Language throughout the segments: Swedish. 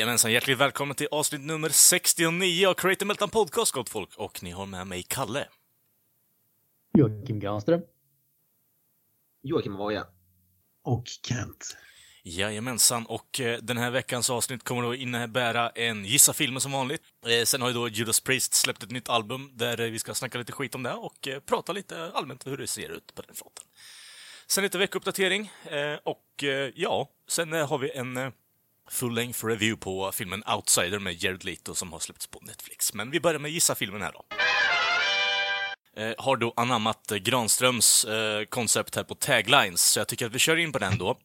Jajamensan, hjärtligt välkommen till avsnitt nummer 69 av Creative Meltdown Podcast, gott folk. Och ni har med mig Kalle. Joakim Granström. Joakim Voja. Och Kent. Jajamensan, och eh, den här veckans avsnitt kommer då innebära en Gissa filmen som vanligt. Eh, sen har ju då Judas Priest släppt ett nytt album där eh, vi ska snacka lite skit om det och prata lite allmänt hur det ser ut på den fronten. Sen lite veckouppdatering och ja, sen har vi en full length review på filmen Outsider med Jared Leto som har släppts på Netflix. Men vi börjar med Gissa filmen här då. Eh, har då anammat eh, Granströms eh, koncept här på taglines, så jag tycker att vi kör in på den då.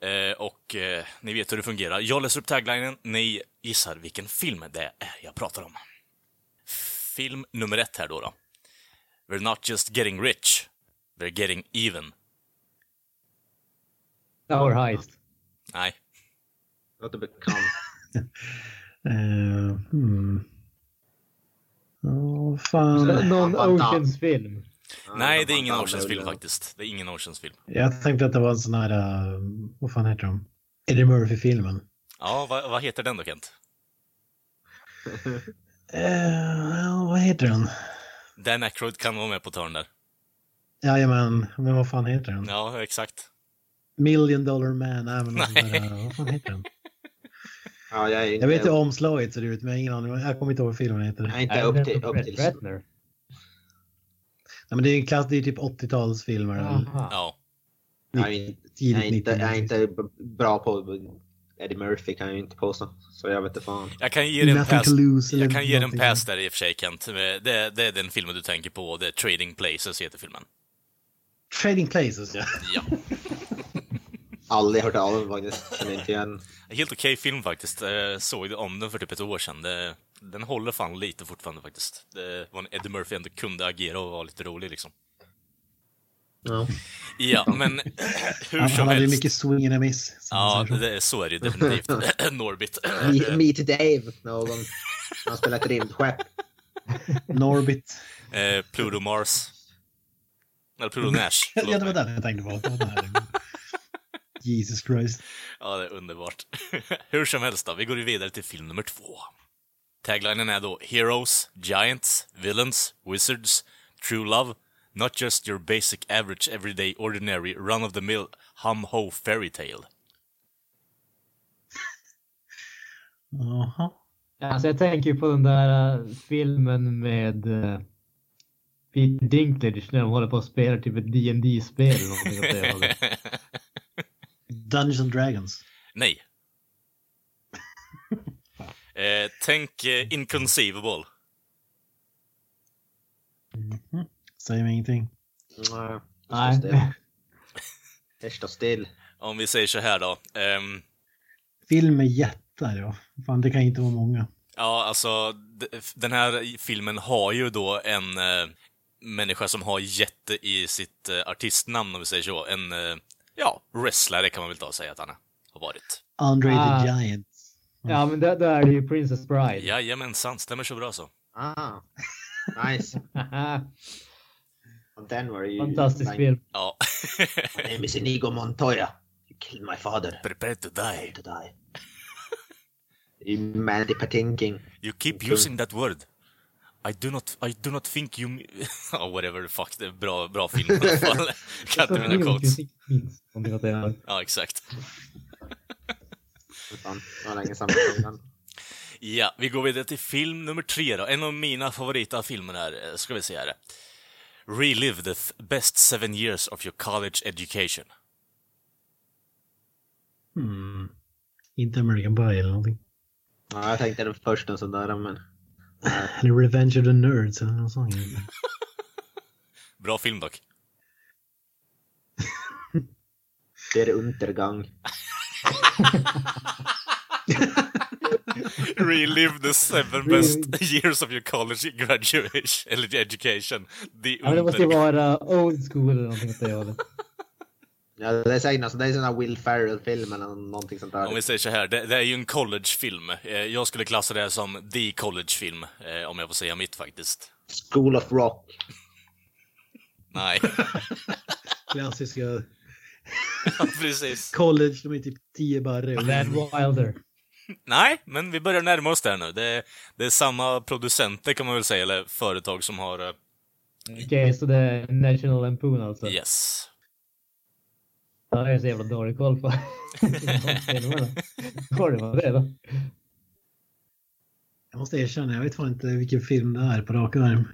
Eh, och eh, ni vet hur det fungerar. Jag läser upp taglinen, ni gissar vilken film det är jag pratar om. Film nummer ett här då. då. We're not just getting rich, we're getting even. Tower Heist. Nej. Låter bekant. Uh, hmm. Oh, fan. Någon. Oceans-film. Nej, det är ingen Oceans-film faktiskt. Det är ingen Oceans-film. Jag tänkte att det var en sån här, uh, vad fan heter de? Eddie Murphy-filmen. Ja, vad, vad heter den då, Kent? Uh, ja, vad heter den? Dan Aykroyd kan vara med på törn där. Jajamän, men vad fan heter den? Ja, exakt. Million Dollar Man, även Nej. där, uh, vad fan heter den? Ja, jag inte, Jag vet hur omslaget ser ut, men jag har ingen aning. Jag kommer inte ihåg vad filmen heter. jag är inte upp till... Upp till? Nej, men det är en klass, det är typ 80-talsfilmer. eller Aha. Ja. jag, är inte, jag, är inte, 90 jag är inte b- bra på Eddie Murphy kan jag ju inte påstå. Så jag vet inte fan. Jag kan ge dig en pass. Jag kan ge en pass där i och för sig, Kent. Det, det är den filmen du tänker på. Det är Trading Places heter filmen. Trading Places, ja. Ja. Aldrig hört av den faktiskt. Känner inte igen. Helt okej film faktiskt. Eh, Såg om den för typ ett år sedan. Det, den håller fan lite fortfarande faktiskt. Det var en Eddie Murphy ändå kunde agera och vara lite rolig liksom. Ja. Ja, men hur Han, som han hade ju helst. mycket swing and a miss. Ja, det, så är det ju definitivt. Norbit. Me- Meet Dave, någon. Han spelar ett rymdskepp. Norbit. Eh, Pluto Mars. Eller Pluto Nash. Ja, det var den jag tänkte på. Det var den här. Jesus Christ. Ja, det är underbart. Hur som helst då, vi går ju vidare till film nummer två. Taglinen är då Heroes, Giants, Villains, Wizards, True Love, Not just your basic average everyday ordinary run-of-the-mill hum-ho fairy tale. Jaha. Alltså jag tänker ju på den där äh, filmen med äh, Peter Dinklage när de håller på att spela typ ett dd spel eller någonting åt det. Dungeons and Dragons. Nej. eh, tänk eh, Inconceivable. Mhm. Säger mig ingenting. Nej. Nej. Stå still. Det står still. Om vi säger så här då. ehm, Film med jättar, ja. Fan, det kan inte vara många. Ja, alltså d- den här filmen har ju då en eh, människa som har jätte i sitt eh, artistnamn, om vi säger så. En, eh, ja, wrestlare kan man väl ta och säga att han har varit. Andre Ah. the Giant. Ja men då, då är det ju Princess Bride. Jajamensan, stämmer så bra så. Ah. Nice. Och den var ju... Fantastisk like, film. Ja. My name is Inigo Montoya. You killed my father. Prepare to die. To die. You Mandy Patinkin. You keep using that word. I do not, I do not think you... Ja, whatever the fuck, det är bra, bra film i alla fall. Kan inte mina quotes. Ja, exakt. Ja, vi går vidare till film nummer tre då. En av mina favoriter filmer här, eh, ska vi se här. Relive the th- best seven years of your college education. Hmm. Inte American Pie eller någonting. Ja, jag tänkte den första sådär men... Eller Revenge of the Nerds eller något sånt. Bra film dock. Det är Untergang. Relive the seven best years of your college graduation, eller education. The Ja, det måste ju vara old school eller någonting åt det hållet. Ja, det är säkert någon det är sån här Will Ferrell-film eller någonting sånt där. Om vi säger så här, det, det är ju en collegefilm. Eh, Jag skulle klassa det som the collegefilm, eh, om jag får säga mitt faktiskt. School of Rock. Nej, Klassiska precis. college, de är typ 10 barre. Van Wilder. Nej, men vi börjar närma oss där nu. Det är, det är samma producenter kan man väl säga, eller företag som har... eh, Okej, så det är National Lampoon alltså? Yes. Ja, jag har så jävla dålig koll på. Har var det då? Jag måste erkänna, jag vet fan inte vilken film det är på rak arm.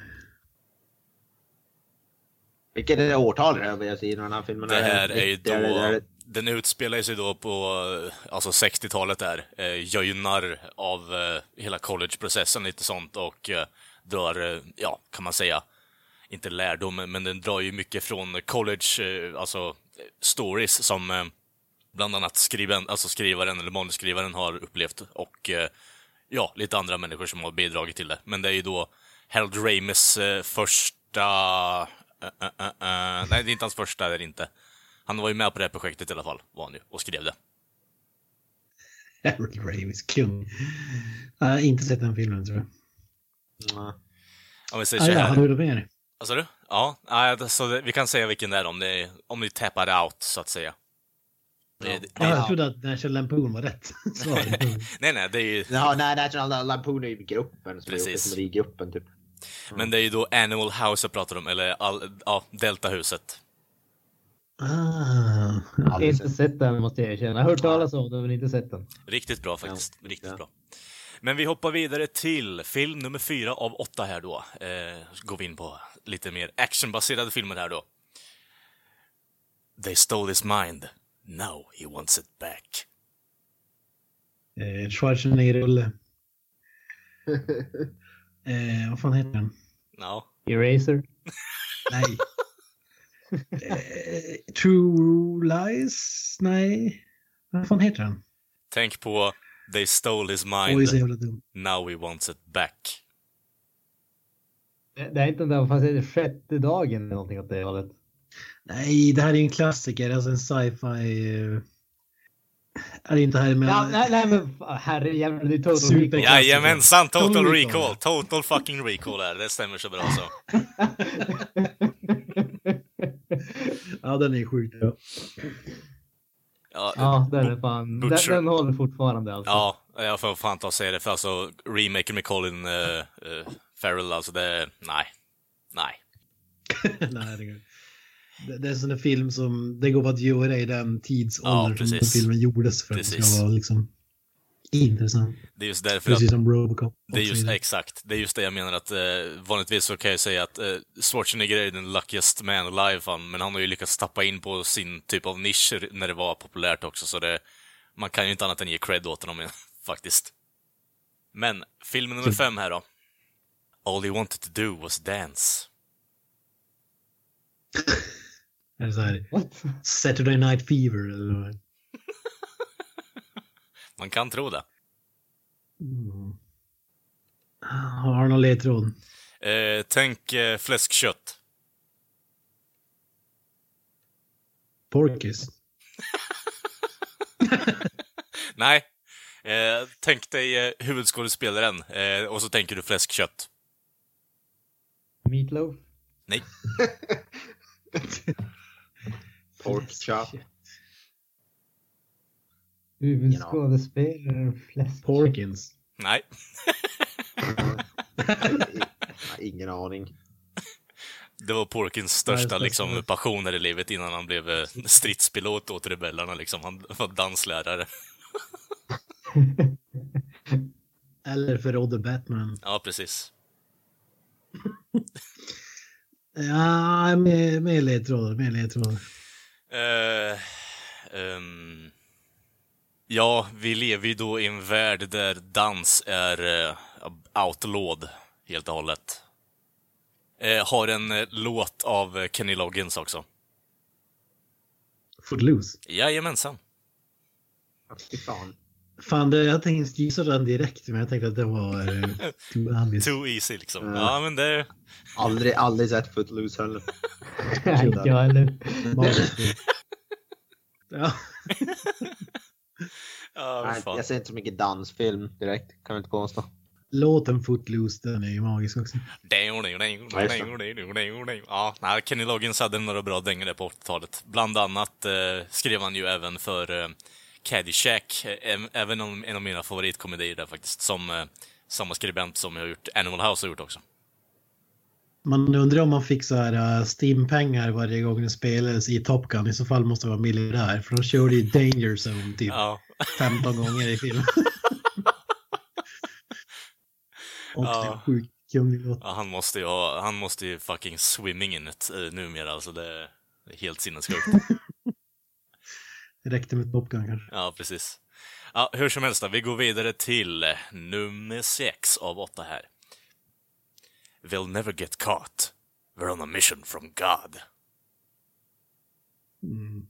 Vilket är det årtal det är jag den här filmen Det här är ju är- är- då... Den utspelar sig då på alltså 60-talet där. Eh, narr av eh, hela collegeprocessen lite sånt och eh, drar, eh, ja, kan man säga, inte lärdom, men den drar ju mycket från college, alltså stories som eh, bland annat skriven, alltså skrivaren eller manusskrivaren har upplevt och eh, ja, lite andra människor som har bidragit till det. Men det är ju då Harold Ramis eh, första... eh, eh, eh, nej, det är inte hans första, det är det inte. Han var ju med på det här projektet i alla fall, var han ju, och skrev det. Harold Ramis, kung. Jag har inte sett den filmen tror jag. Ja. Om vi säger Ah, så ja, här. med dig? Vad sa du? Ja, nej, det- så det, vi kan säga vilken det är om ni, om ni tappar out, så att säga. Det, det, Ja, jag trodde att National Lampoon var rätt nej, nej, det är ju, Ja, nej, National Lampoon är ju gruppen som är uppe Precis. som är i gruppen typ. men det är ju då Animal House jag pratar om, eller all, ja, Deltahuset. ah, Aldrig Inte sett. den måste jag erkänna. Jag har hört talas om den men inte sett den. Riktigt bra faktiskt, riktigt ja. bra. Men vi hoppar vidare till film nummer fyra av åtta här då. Eh, går vi in på lite mer actionbaserade filmer här då. They stole his mind. Now he wants it back. eh, Schwarzenegger-rulle. Eh, vad fan heter den? Ja. Eraser. Nej. eh, True Lies? Nej. Vad fan heter den? Tänk på They stole his Oj, mind. dum. Now he wants it back. Det det är inte den där, fast det är sjätte dagen eller någonting åt det hållet. Nej, det här är ju en klassiker. Alltså en sci-fi... eh, Är det inte här med... Ja, nej, nej men herrejävlar, det är Total Super- Recall. Jajamensan, total Total recall. recall. Total fucking recall är det. Det stämmer så bra så. Ja, den är sjukt bra. Ja, Ja, den är fan, den, Butcher. den håller fortfarande alltså. Ja, jag får fan ta och säga det, för alltså remaken med Colin uh, uh, Farrell, alltså det, nej. Nej. Nej, det, går- det, det är en sån film som det går att göra i den tidsåldern som den precis. filmen gjordes för att det Precis. ska vara liksom intressant. Det är just därför att, Precis som Robocop. det är just, vidare. exakt, det är just det jag menar att eh, vanligtvis så kan jag säga att eh, Schwarzenegger är den luckiest man alive, fan, men han har ju lyckats tappa in på sin typ av nisch när det var populärt också, så det, man kan ju inte annat än ge cred åt honom faktiskt. Men, film nummer fem här då. All he wanted to do was dance. Är det så här? Saturday Night Fever eller vad? Man kan tro det. Mm. Har du någon ledtråd? Eh, tänk eh, fläskkött. Porkis? Nej. Eh, tänk dig eh, huvudskådespelaren eh, och så tänker du fläskkött. Meatloaf? Nej. Pork chop. Huvudskådespelaren fläsk. Porkins? Nej. Ingen aning. Det var Porkins största liksom, passion här i livet innan han blev eh, stridspilot åt rebellerna. Liksom. Han var danslärare. Eller förrådde Batman? Ja, precis. Ja, med ledtrådar, med ledtrådar. Eh, ehm, ja, vi lever ju då i en värld där dans är eh, outlawed helt och hållet. Eh, har en eh, låt av Kenny Loggins också. Footloose? Jajamensan. Fy fan. Fan, det, jag tänkte gissa den direkt, men jag tänkte att det var eh, too obvious. Too easy liksom. Mm. Ja, men det... Aldrig, aldrig sett Footloose heller. Inte jag heller. Ja. Ja, Nej, jag ser inte så mycket dansfilm direkt, kan jag inte påstå. Låten Footloose, den är ju magisk också. Ja, nej, Kenny Loggins hade några bra dängor där på 80-talet. Bland annat eh, skrev han ju även för eh, Caddyshack, även om en av mina favoritkomedier där faktiskt, som samma skribent som jag har gjort Animal House har gjort också. Man undrar om man fick så här Steam-pengar varje gång det spelades i Top Gun. I så fall måste det vara miljardär, för de körde ju Danger Zone typ Ja, 15 gånger i filmen. Och Ja. det sjukt ja han, måste ju ha, han måste ju fucking swimming in it eh, numera, alltså det är helt sinnessjukt. Det räckte med Top Gun kanske. Ja, precis. Ja, hur som helst då, vi går vidare till nummer sex av åtta här. They'll never get caught. We're on a mission from God. Mm.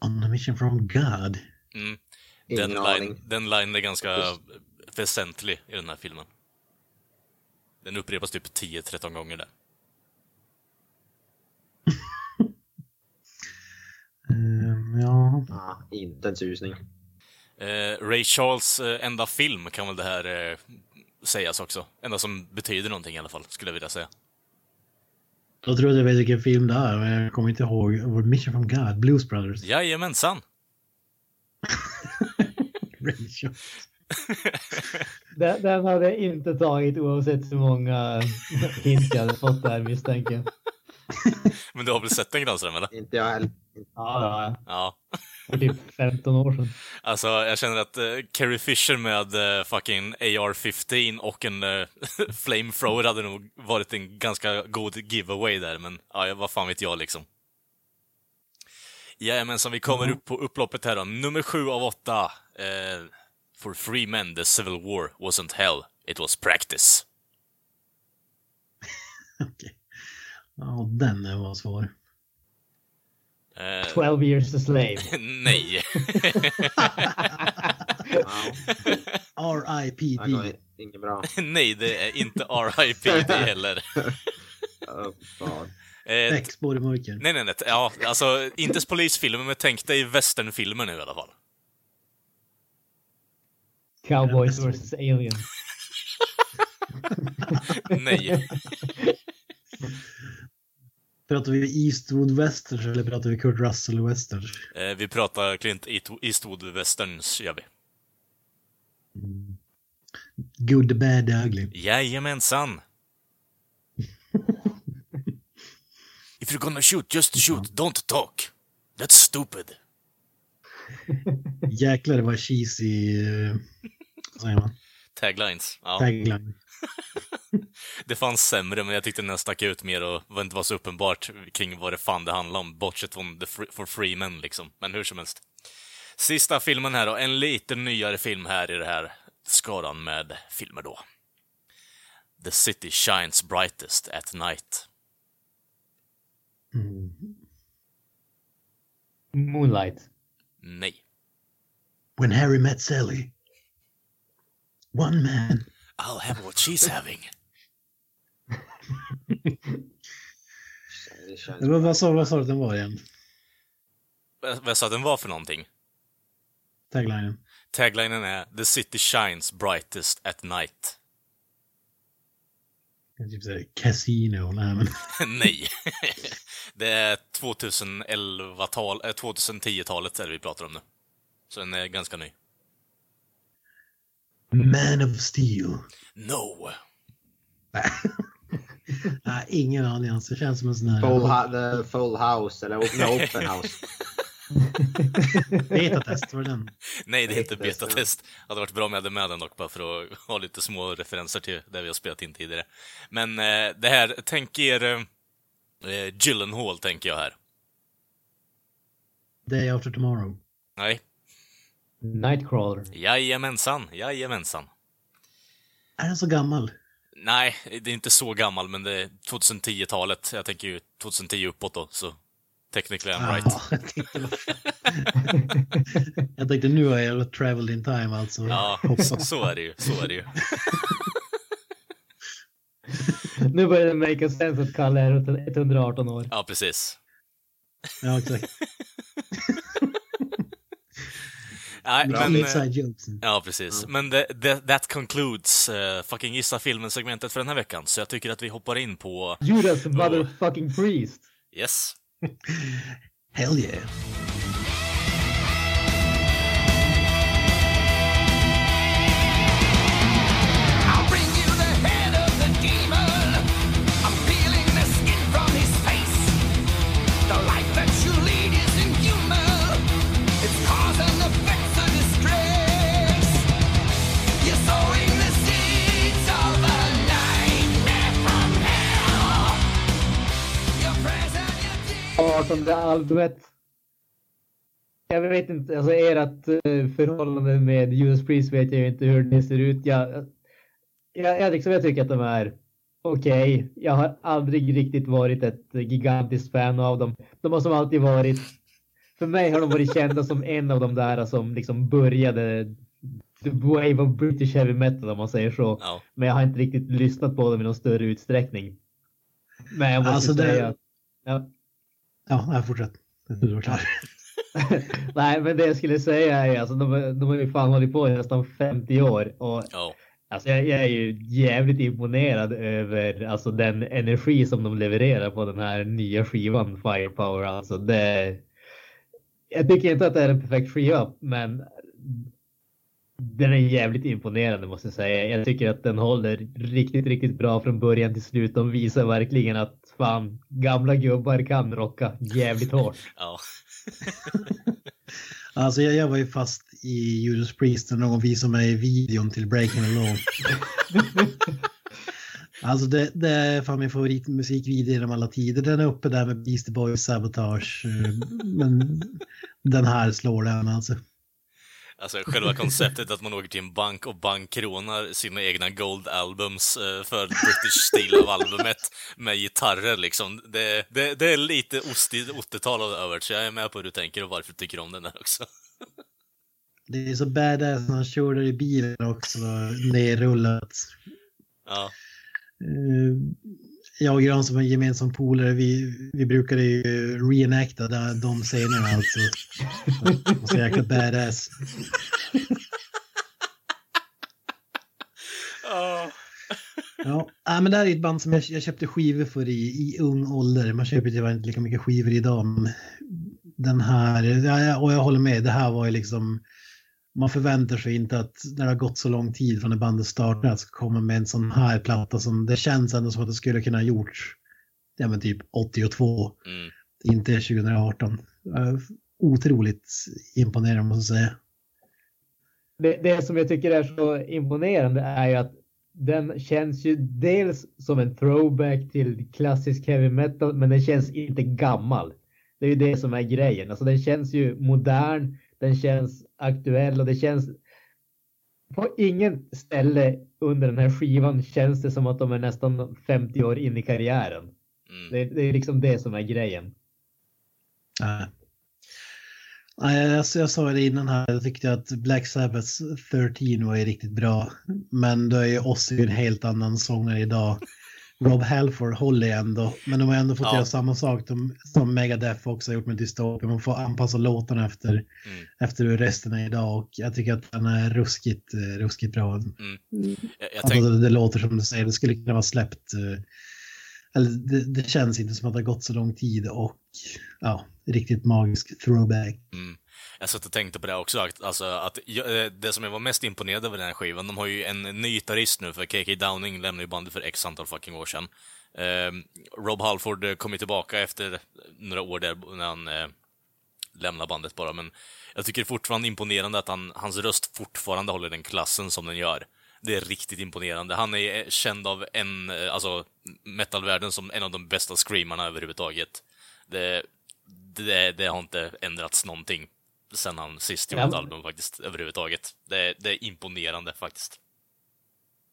On a mission from God. Mm. Den, line, den line är ganska väsentlig i den här filmen. Den upprepas typ 10-13 gånger där. Ehm, ja. Ja, inte en susning. Eh, Ray Charles eh, enda film kan väl det här eh, sägas också. Enda som betyder någonting i alla fall, skulle jag vilja säga. Då tror jag jag vet vilken film det är, men jag kommer inte ihåg. Vår Mission from God, Blues Brothers. Jajamensan! Rachel. Den, den hade jag inte tagit oavsett hur många hint jag hade fått där misstänker jag. Men du har väl sett den Granström, eller? Inte jag heller. Ja, ja, Ja. för typ 15 år sedan. Alltså, jag känner att uh, Carrie Fisher med eh, fucking AR-15 och en uh, flamethrower hade nog varit en ganska god giveaway där, men ja, vad fan vet jag liksom. Jajamensan, vi kommer upp på upploppet här då. Nummer sju av åtta. eh, For free men, the civil war wasn't hell, it was practice. Okej. Ja, den var svår. Eh, 12 years a slave. nej. Ja, R.I.P.D. inget bra. nej, det är inte R.I.P. det heller. Oh. Eh, spår i mörker. Nej, nej, nej. Ja, alltså, inte polisfilmer, men tänk dig westernfilmer nu i alla fall. Cowboys vs aliens. Nej. Pratar vi Eastwood Westerns eller pratar vi Kurt Russell Westerns? Eh, vi pratar Clint Eastwood- westerns, gör vi. Good, the bad, ugly. Jajamensan. If you're gonna shoot, just shoot, don't talk. That's stupid. Jäklar vad cheesy, eh, vad säger man, Taglines. Ja. tagline. Det fanns sämre, men jag tyckte den stack ut mer och var inte var så uppenbart kring vad det fan det handlade om, bortsett från the free, for free men liksom. Men hur som helst. Sista filmen här då, en lite nyare film här i det här skaran med filmer då. The city shines brightest at night. Mm. Moonlight. Nej. When Harry met Sally. One man. I'll have what she's having. Det känns... Men vad sa vad sa du att den var igen? Vad vad sa att den var för någonting? Taglinen. Taglinen är The city shines brightest at night. Typ såhär Casino. Nej men. Nej. det är 2011-tal, eh, 2010-talet är det vi pratar om nu. Så den är ganska ny. Man of Steel. No. Nej, ingen aning alls. Det känns som en sån här... Full, full house, eller open, open house. Betatest, var det den? Nej, det är inte Betatest, ja. betatest. Det hade varit bra om jag hade med den dock, bara för att ha lite små referenser till det vi har spelat in tidigare. Men eh, det här, tänk er eh, Gyllenhaal, tänker jag här. Day After Tomorrow. Nej. Nightcrawler. Jajamensan, jajamensan. Är den så gammal? Nej, det är inte så gammal, men det är 2010-talet. Jag tänker ju 2010 uppåt då, så Technically I'm right. Ja, jag, tänkte, jag tänkte nu har jag traveled in time alltså. Ja, så är det ju. Så är det ju. Nu börjar det make sense att Kalle är 118 år. Ja, precis. Ja, exakt. Nej, men... eh, inside jokes. Ja, precis. Men det, det, that concludes uh, fucking gissa filmen-segmentet för den här veckan. Så jag tycker att vi hoppar in på... Judas motherfucking priest. Yes. Hell yeah. Your deeds. 18 albumet. Jag vet inte, alltså ert eh, förhållande med Judas Priest vet jag inte hur det ser ut. Jag, jag, jag, liksom, jag tycker att de är okej. Jag har aldrig riktigt varit ett gigantiskt fan av dem. De har som alltid varit, för mig har de varit kända som en av de där som liksom började the wave of British heavy metal om man säger så. Ja. Men jag har inte riktigt lyssnat på dem i någon större utsträckning. Men jag måste Alltså, det- säga att ja. Ja, jag fortsätt. Du var klar. Nej, men det jag skulle säga är alltså de, de har ju fan hållit på i nästan 50 år och Ja. alltså jag, jag är ju jävligt imponerad över alltså den energi som de levererar på den här nya skivan Firepower. Alltså det. Jag tycker inte att det är en perfekt skiva, men den är jävligt imponerande måste jag säga. Jag tycker att den håller riktigt, riktigt bra från början till slut. De visar verkligen att fan, gamla gubbar kan rocka jävligt hårt. Ja. Alltså jag, jag var ju fast i Judas Priest när någon visade mig videon till Breaking the Law. alltså det, det är fan min favoritmusikvideo genom alla tider. Den är uppe där med Beastie Boys Sabotage. eh, Men den här slår den alltså. Alltså själva konceptet att man åker till en bank och bankkronar sina egna Gold Albums eh, för British stil av albumet med gitarrer liksom. Det, det, det är lite ostigt 80-tal över så jag är med på hur du tänker och varför du tycker om den där också. Det är så badass när han kör där i bilen också, nerrullat. Ja, Eh, jag och Gran som en gemensam polare, vi, vi brukade ju reenacta där, de scenerna alltså. Så jäkla badass. Ja, äh, men det här är ett band som jag, jag köpte skivor för i, i ung ålder. Man köper tyvärr inte lika mycket skivor idag. Men den här, och jag håller med, det här var ju liksom, man förväntar sig inte att när det har gått så lång tid från när bandet startade att komma med en sån här platta som det känns ändå som att det skulle kunna ha gjorts, ja men typ 82, mm. inte 2018. Äh, Otroligt imponerande måste jag säga. det, det som jag tycker är så imponerande är ju att den känns ju dels som en throwback till klassisk heavy metal, men den känns inte gammal. Det är ju det som är grejen. Alltså den känns ju modern, den känns aktuell och det känns på ingen ställe under den här skivan känns det som att de är nästan 50 år in i karriären. Mm. Det, det är liksom det som är grejen. Nej. Nej, jag, jag sa det innan här, jag tyckte att Black Sabbaths 13 var ju riktigt bra. Men då är ju Ozzy en helt annan sångare idag. Rob Halford håller ändå, men de har ändå fått Ja. göra samma sak de, som Megadeth också har gjort med Dystopia. Man får anpassa låtarna efter, Mm. efter hur resten är idag och jag tycker att den är ruskigt, eh, ruskigt bra. Jag, jag Alltså, tänk, det, det låter som du säger, det skulle kunna vara släppt. eh, Eller det, det känns inte som att det har gått så lång tid och ja, riktigt magisk throwback. mm jag satt och tänkte på det också, att- alltså att jag, eh, det som jag var mest imponerad över den här skivan, de har ju en ny gitarrist nu, för KK Downing lämnade ju bandet för x antal fucking år sedan. Eh, Rob Halford eh, kom ju tillbaka efter några år där, när han eh, lämnade bandet bara, men jag tycker fortfarande imponerande att han, hans röst fortfarande håller den klassen som den gör. Det är riktigt imponerande. Han är eh, känd av en, alltså metalvärlden som en av de bästa screamarna överhuvudtaget. Det, det, det har inte ändrats någonting sen han sist gjorde Ja. ett album faktiskt, överhuvudtaget. Det, det är imponerande faktiskt.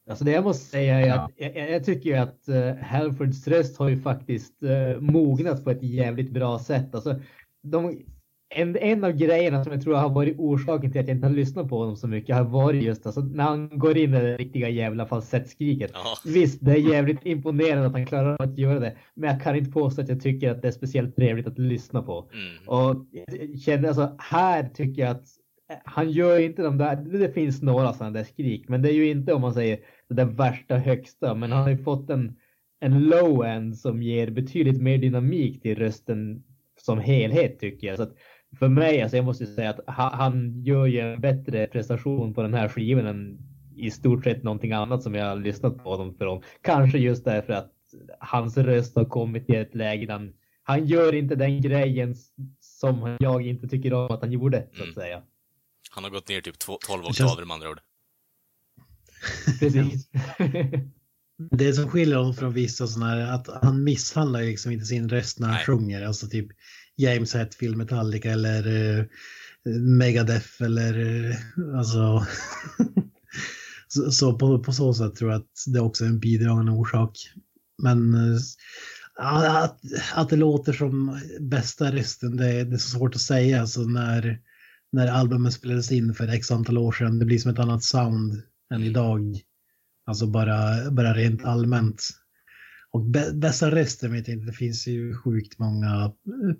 Alltså det jag måste säga är att jag, jag tycker ju att uh, Halfords röst har ju faktiskt uh, mognat på ett jävligt bra sätt. Alltså, de, en, en av grejerna som jag tror har varit orsaken till att jag inte har lyssnat på honom så mycket har varit just alltså, när han går in i det riktiga jävla falsettskriket. Ja. Visst, det är jävligt imponerande att han klarar av att göra det, men jag kan inte påstå att jag tycker att det är speciellt trevligt att lyssna på. Mm. Och känner alltså, här tycker jag att han gör inte de där, det finns några sådana där skrik, men det är ju inte om man säger det värsta högsta, men han har ju fått en, en low end som ger betydligt mer dynamik till rösten som helhet tycker jag. Så att för mig, alltså jag måste säga att han, gör ju en bättre prestation på den här skivan än i stort sett någonting annat som jag har lyssnat på honom från. Kanske just därför att hans röst har kommit till ett läge där han, han gör inte den grejen som jag inte tycker om att han gjorde, så att Mm. säga. Han har gått ner typ två- 12 Det känns- oktaver med andra ord. Precis. Det som skiljer honom från vissa sådana här, att han misshandlar liksom inte sin röst när han Nej. sjunger. Alltså typ James Hetfield, Metallica eller uh, Megadeth eller uh, alltså. så så på, på så sätt tror jag att det också är en bidragande orsak. Men uh, att, att det låter som bästa rösten, det, det är så svårt att säga. Alltså när, när albumet spelades in för x antal år sedan, det blir som ett annat sound än idag. Alltså bara, bara rent allmänt. Och bä, bästa rösten vet jag inte, det finns ju sjukt många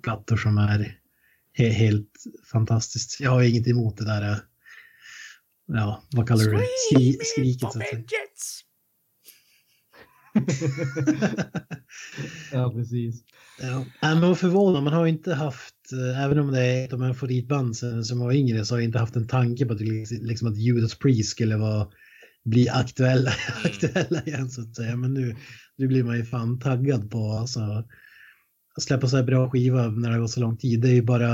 plattor som är he, helt fantastiskt. Jag har inget emot det där, eh, ja, vad kallar du det, Skri, skriket så ja, precis. Ja, men vad förvånad, man har inte haft, eh, även om det är ett av mina favoritband sen som var yngre, så har jag inte haft en tanke på att, det- liksom att Judas Priest skulle vara, bli aktuella, aktuella igen så att säga. Men nu, nu blir man ju fan taggad på alltså, att släppa så här bra skiva när det har gått så lång tid. Det är ju bara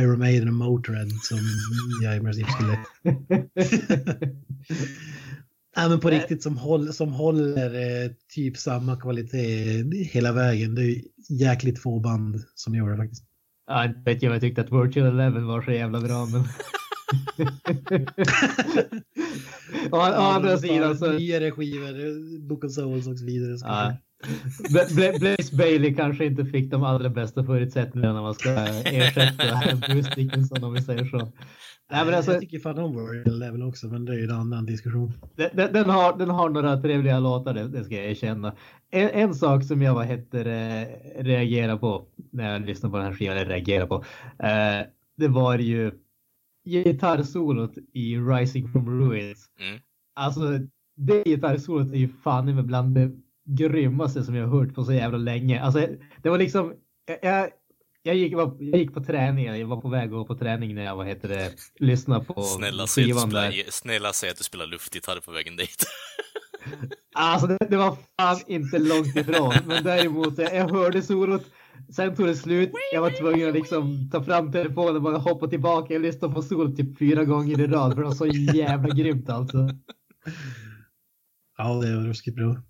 Iron Maiden och Motörhead som jag i princip skulle... Nej men på riktigt som, håll, som håller eh, typ samma kvalitet hela vägen. Det är jäkligt få band som gör det faktiskt. Ja, vet jag om jag tyckte att Virtual Eleven var så jävla bra, men... å, andra sidan så... Nyare skivor, Book of Souls och så vidare. Ja. Bla- Bla- Blaze Bailey kanske inte fick de allra bästa förutsättningarna när man ska ersätta Bruce Dickinson om vi säger så. Nej, men alltså, Jag tycker fan om Virtual Level också, men det är ju en annan diskussion. den, den, den har, den har några trevliga låtar, det, det ska jag erkänna. En, en sak som jag vad heter, eh, reagerar på när jag lyssnar på den här skivan, eller reagerar på, eh, det var ju gitarrsolot i Rising from Ruins. Mm. Alltså, det gitarrsolot är ju fan mig bland det grymmaste som jag har hört på så jävla länge. Alltså, det var liksom, jag, jag, gick, jag gick på träning, jag var på väg att gå på träning när jag, vad heter det, lyssnade på Snälla skivan spelar, där. snälla säg att du spelar luftgitarr på vägen dit. Alltså det, det var fan inte långt ifrån. Men däremot, jag, jag hörde solot. Sen tog det slut. Jag var tvungen att liksom ta fram telefonen och bara hoppa tillbaka. Jag lyssnade på solot typ fyra gånger i rad. För det var så jävla grymt alltså. Ja, det var ruskigt bra.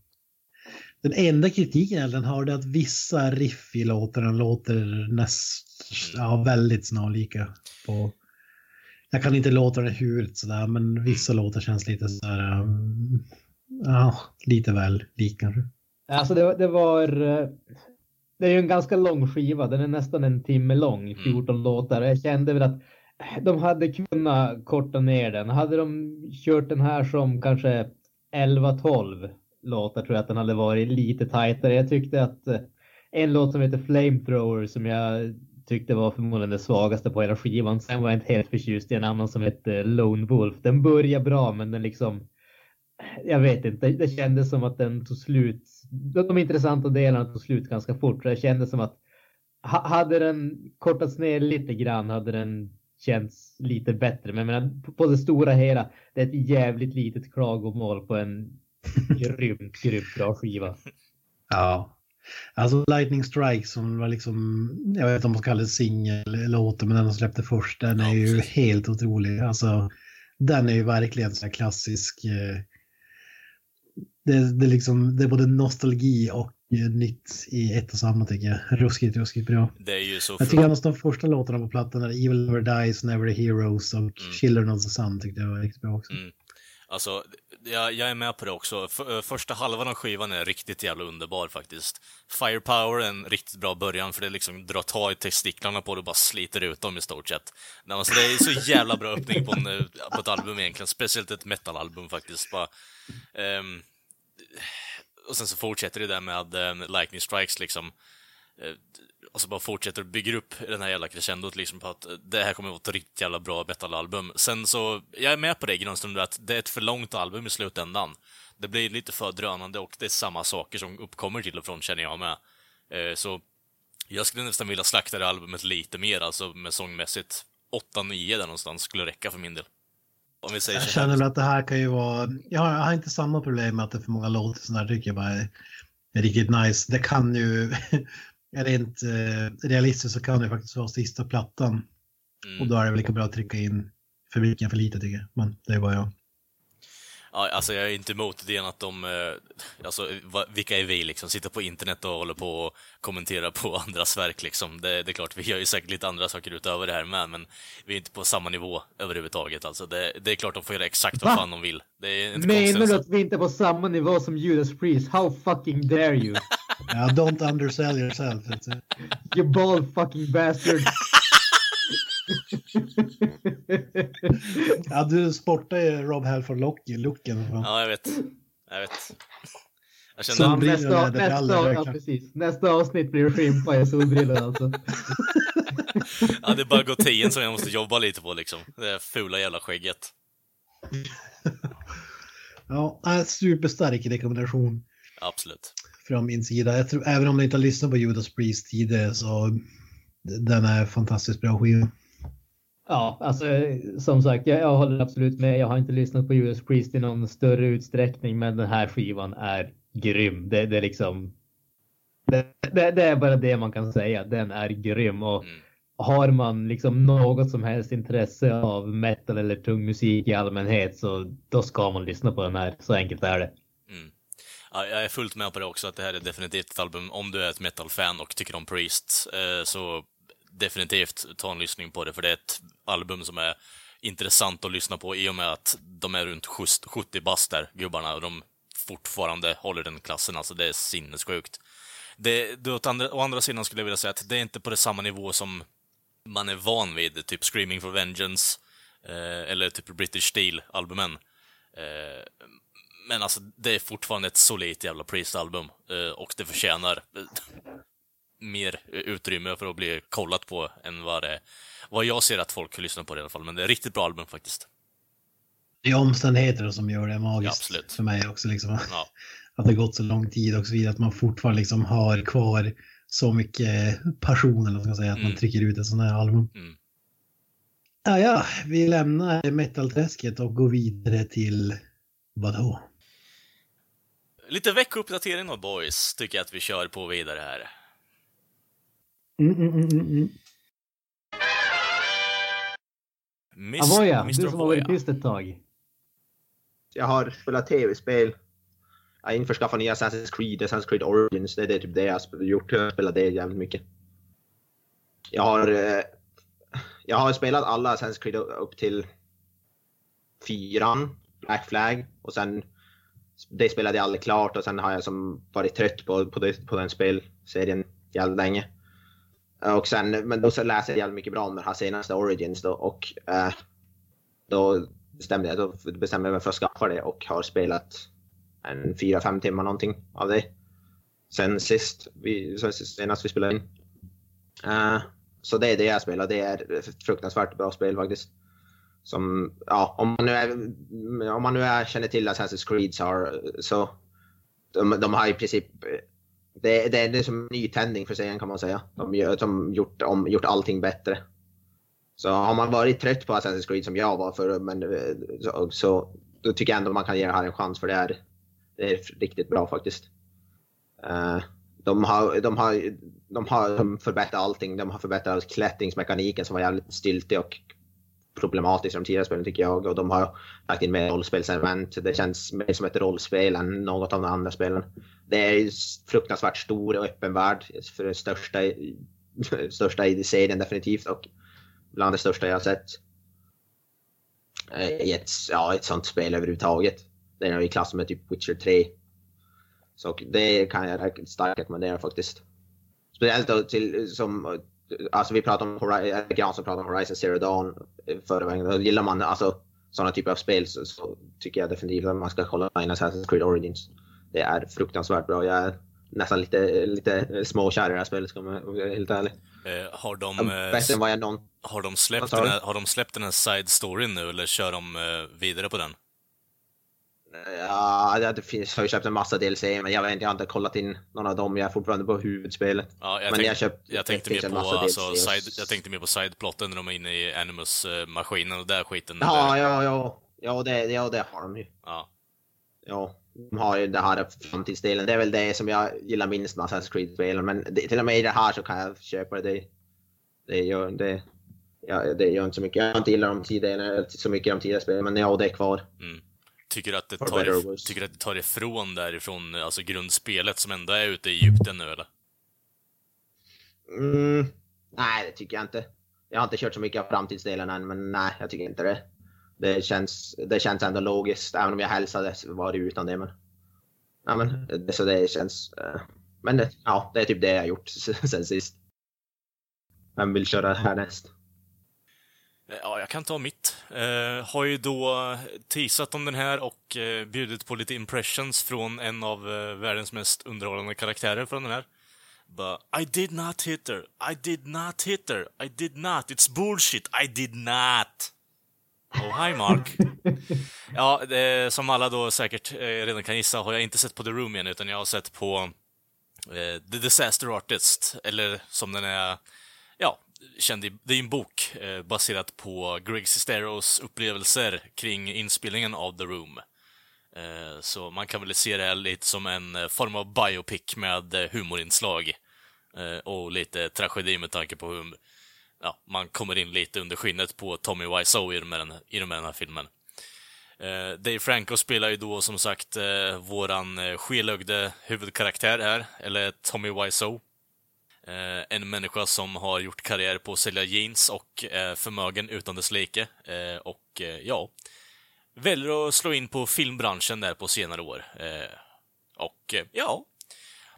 Den enda kritiken den har det är att vissa riff i låtarna låter näst, ja, väldigt snarlika. På, jag kan inte låta det huvudet sådär, men vissa låtar känns lite sådär, um, ja, lite väl lik kanske. Alltså det, det var... Det är ju en ganska lång skiva. Den är nästan en timme lång. 14 låtar. Jag kände väl att de hade kunnat korta ner den. Hade de kört den här som kanske 11-12 låtar tror jag att den hade varit lite tajtare. Jag tyckte att eh, en låt som heter Flamethrower som jag tyckte var förmodligen det svagaste på hela skivan. Sen var jag inte helt förtjust i en annan som hette Lone Wolf. Den börjar bra men den liksom jag vet inte, det kändes som att den tog slut. De, de intressanta delarna tog slut ganska fort. Det kändes som att ha, hade den kortats ner lite grann hade den känts lite bättre. Men menar, på, det stora hela, det är ett jävligt litet klagomål på en grymt, grymt bra skiva. Ja. Alltså Lightning Strike som var liksom, jag vet inte om man ska kalla det singellåten, men den de släppte först, den är ju helt otrolig. Alltså, den är ju verkligen så här klassisk. eh, Det, det, är liksom, det är både nostalgi och nytt i ett och samma tycker jag. Ruskigt, ruskigt bra. Det är ju så... Jag tycker annars de första låtarna på plattan är Evil Never Dies, Never Heroes och Children of the Sun tyckte jag var riktigt bra också. Mm. Alltså, jag, jag är med på det också. F eh, första halvan av skivan är riktigt jävla underbar faktiskt. Firepower är en riktigt bra början, för det liksom drar tag i testiklarna på det och bara sliter ut dem i stort sett. Alltså, det är så jävla bra öppning på, en, eh, på ett album egentligen, speciellt ett metalalbum faktiskt. Bara, Um, och sen så fortsätter det där med um, Lightning Strikes liksom. Uh, och så bara fortsätter och bygger upp den här jävla crescendot liksom på att eh, det här kommer att vara ett riktigt jävla bra metalalbum. Sen så, jag är med på det Grönström, att det är ett för långt album i slutändan. Det blir lite för drönande och det är samma saker som uppkommer till och från känner jag med. Uh, så jag skulle nästan vilja slakta det albumet lite mer, alltså med sångmässigt. 8-9 där någonstans skulle räcka för min del. Om vi säger Jag känner väl att det här kan ju vara, jag har, jag har inte samma problem med att det är för många låtar, här tycker jag bara är, är riktigt nice. Det kan ju, rent eh, realistiskt så kan det faktiskt vara sista plattan. Mm. Och då är det väl lika bra att trycka in för mycket för lite tycker jag. Men det är bara jag. Ja, alltså jag är inte emot idén att de, eh, alltså vilka är vi liksom, sitter på internet och håller på och kommenterar på andras verk liksom. Det, det är klart, vi gör ju säkert lite andra saker utöver det här med, men vi är inte på samma nivå överhuvudtaget alltså. Det, det är klart de får göra exakt vad Va? fan de vill. Det är inte Menar du konstigt. att vi inte är på samma nivå som Judas Priest? How fucking dare you? Ja, don't undersell yourself. You bald fucking bastard. Ja, du sportar ju Rob Halford-looken. Ja, jag vet. Jag vet. Jag kände, Solbrillor nästa, nästa, ja, precis. nästa avsnitt blir skimpa i solbrillor alltså. ja, det är bara gotien som jag måste jobba lite på liksom. Det fula jävla skägget. Ja, superstark rekommendation Absolut. från min sida. Jag tror, även om ni inte har lyssnat på Judas Priest tidigare så den är fantastiskt bra skiva. Ja, alltså som sagt, jag, jag håller absolut med. Jag har inte lyssnat på Judas Priest i någon större utsträckning, men den här skivan är grym. Det, det är liksom. Det, det, det är bara det man kan säga. Den är grym och Mm. har man liksom något som helst intresse av metal eller tung musik i allmänhet så då ska man lyssna på den här. Så enkelt är det. Mm. Ja, jag är fullt med på det också, att det här är definitivt ett album, om du är ett metal-fan och tycker om Priest, eh, så definitivt ta en lyssning på det, för det är ett album som är intressant att lyssna på i och med att de är runt 70 bast där, gubbarna, och de fortfarande håller den klassen, alltså det är sinnessjukt. Det, det, åt andra, å andra sidan skulle jag vilja säga att det är inte på det samma nivå som man är van vid, typ Screaming for Vengeance, eh, eller typ British Steel-albumen. Eh, men alltså, det är fortfarande ett solitt jävla Priest-album. eh, Och det förtjänar mer utrymme för att bli kollat på än vad det vad jag ser att folk lyssnar på det i alla fall. Men det är ett riktigt bra album faktiskt. Det är omständigheterna som gör det magiskt Ja, för mig också. Liksom. Ja. Att det gått så lång tid och så vidare. Att man fortfarande liksom har kvar så mycket passion eller vad man ska säga. Att Mm. man trycker ut ett sånt här album. Mm. Ja, ja, vi lämnar metalträsket och går vidare till vadå? Lite veckuppdatering då, boys, tycker jag att vi kör på vidare här. Mm, mm, mm, mm, mm. Miss, Avoya, Mr. du som har varit tyst ett tag. Jag har spelat tv-spel. Jag har införskaffat nya Assassin's Creed, Assassin's Creed Origins. Det är typ det jag har gjort. Jag har spelat det jävligt mycket. Jag har, eh, jag har spelat alla Assassin's Creed upp till fyran, Black Flag. Och sen, det spelade jag aldrig klart och sen har jag som varit trött på, på, det, på den spelserien jävligt länge. Och sen, men då så läser jag jävligt mycket bra om den här senaste Origins då och eh, då bestämde jag, då bestämde jag mig för att skaffa det och har spelat en 4-5 timmar någonting av det. Sen sist, vi, sen senast vi spelade in. Eh, så det är det jag spelar, det är ett fruktansvärt bra spel faktiskt. Som, ja, om man nu, är, om man nu är, känner till Assassin's Creed så, har, så de, de har i princip det, det, det är som en nytändning för serien kan man säga. De har som gjort, om, gjort allting bättre. Så har man varit trött på Assassin's Creed som jag var förr, men, eh, så, så då tycker jag ändå man kan ge det här en chans för det är, det är riktigt bra faktiskt. Uh, de, har, de, har, de har förbättrat allting. De har förbättrat klättringsmekaniken som var jävligt styltig och problematiskt i de tidigare spelen tycker jag. Och de har lagt in mer rollspelselement. Det känns mer som ett rollspel än något av de andra spelen. Det är fruktansvärt stor och öppen värld för det största, i- största i serien definitivt och bland det största jag har sett. Eh, i ett, ja, ett sånt spel överhuvudtaget. Det är i klass med typ Witcher 3. Så det kan jag starkt rekommendera faktiskt. Speciellt då till som, alltså vi pratade om Horizon, Gran som pratade om Horizon Zero Dawn eh, förra veckan. Gillar man alltså sådana typer av spel så, så tycker jag definitivt att man ska kolla in Assassin's Creed Origins. Det är fruktansvärt bra. Jag är nästan lite, lite småkär i det här spelet ska man vara helt ärlig. Eh, har, de, eh, vad jag någon... har, de släppt den här, har de släppt den här side storyn nu, eller kör de eh, vidare på den? Ja, det finns, har ju köpt en massa DLC men jag vet inte, jag har inte kollat in någon av dem. Jag är fortfarande på huvudspelet. Ja, jag, Men tänk, jag köpt- jag tänkte mer på, alltså, side, jag tänkte mer på sideplotten när de är inne i Animus-maskinen och där skiten. Ja, där. ja, ja. Ja, det, ja, det har de ju. ja. Ja, de har ju det här framtidsdelen. Det är väl det som jag gillar minst med Assassin's Creed-spelen. Men det, till och med i det här så kan jag köpa det. Det gör, det, ja, det gör inte så mycket. Jag har inte gillat de tidigare, så mycket de tidigare spelen, men ja, det är kvar. Mm. Tycker att det tar, tycker att det tar ifrån därifrån, alltså grundspelet som ändå är ute i Egypten nu eller? Mm, nej, det tycker jag inte. Jag har inte kört så mycket av framtidsdelen än, men nej, jag tycker inte det. Det känns, det känns ändå logiskt, även om jag hälsade var det utan det. Men, ja, men, det, så det känns... eh, men det, ja, det är typ det jag har gjort sen sist. Vem vill köra härnäst? Eh, Ja, jag kan ta mitt. Eh, har ju då teasat om den här och eh, bjudit på lite impressions från en av eh, världens mest underhållande karaktärer från den här. Bara, I did not hit her. I did not hit her. I did not. It's bullshit. I did not. Oh, hi Mark. ja, det, som alla då säkert eh, redan kan gissa har jag inte sett på The Room än, utan jag har sett på eh, The Disaster Artist, eller som den är, ja, känd i, det är en bok eh, baserat på Greg Sesteros upplevelser kring inspelningen av The Room. Eh, så man kan väl se det här lite som en eh, form av biopic med eh, humorinslag. Eh, och lite tragedi med tanke på hur ja, man kommer in lite under skinnet på Tommy Wiseau i, de här, i de här den här filmen. Eh, Dave Franco spelar ju då som sagt eh, våran eh, skelögde huvudkaraktär här, eller Tommy Wiseau. Eh, en människa som har gjort karriär på att sälja jeans och är förmögen utan dess like. Eh, och eh, ja, väljer att slå in på filmbranschen där på senare år. Eh, och eh, ja,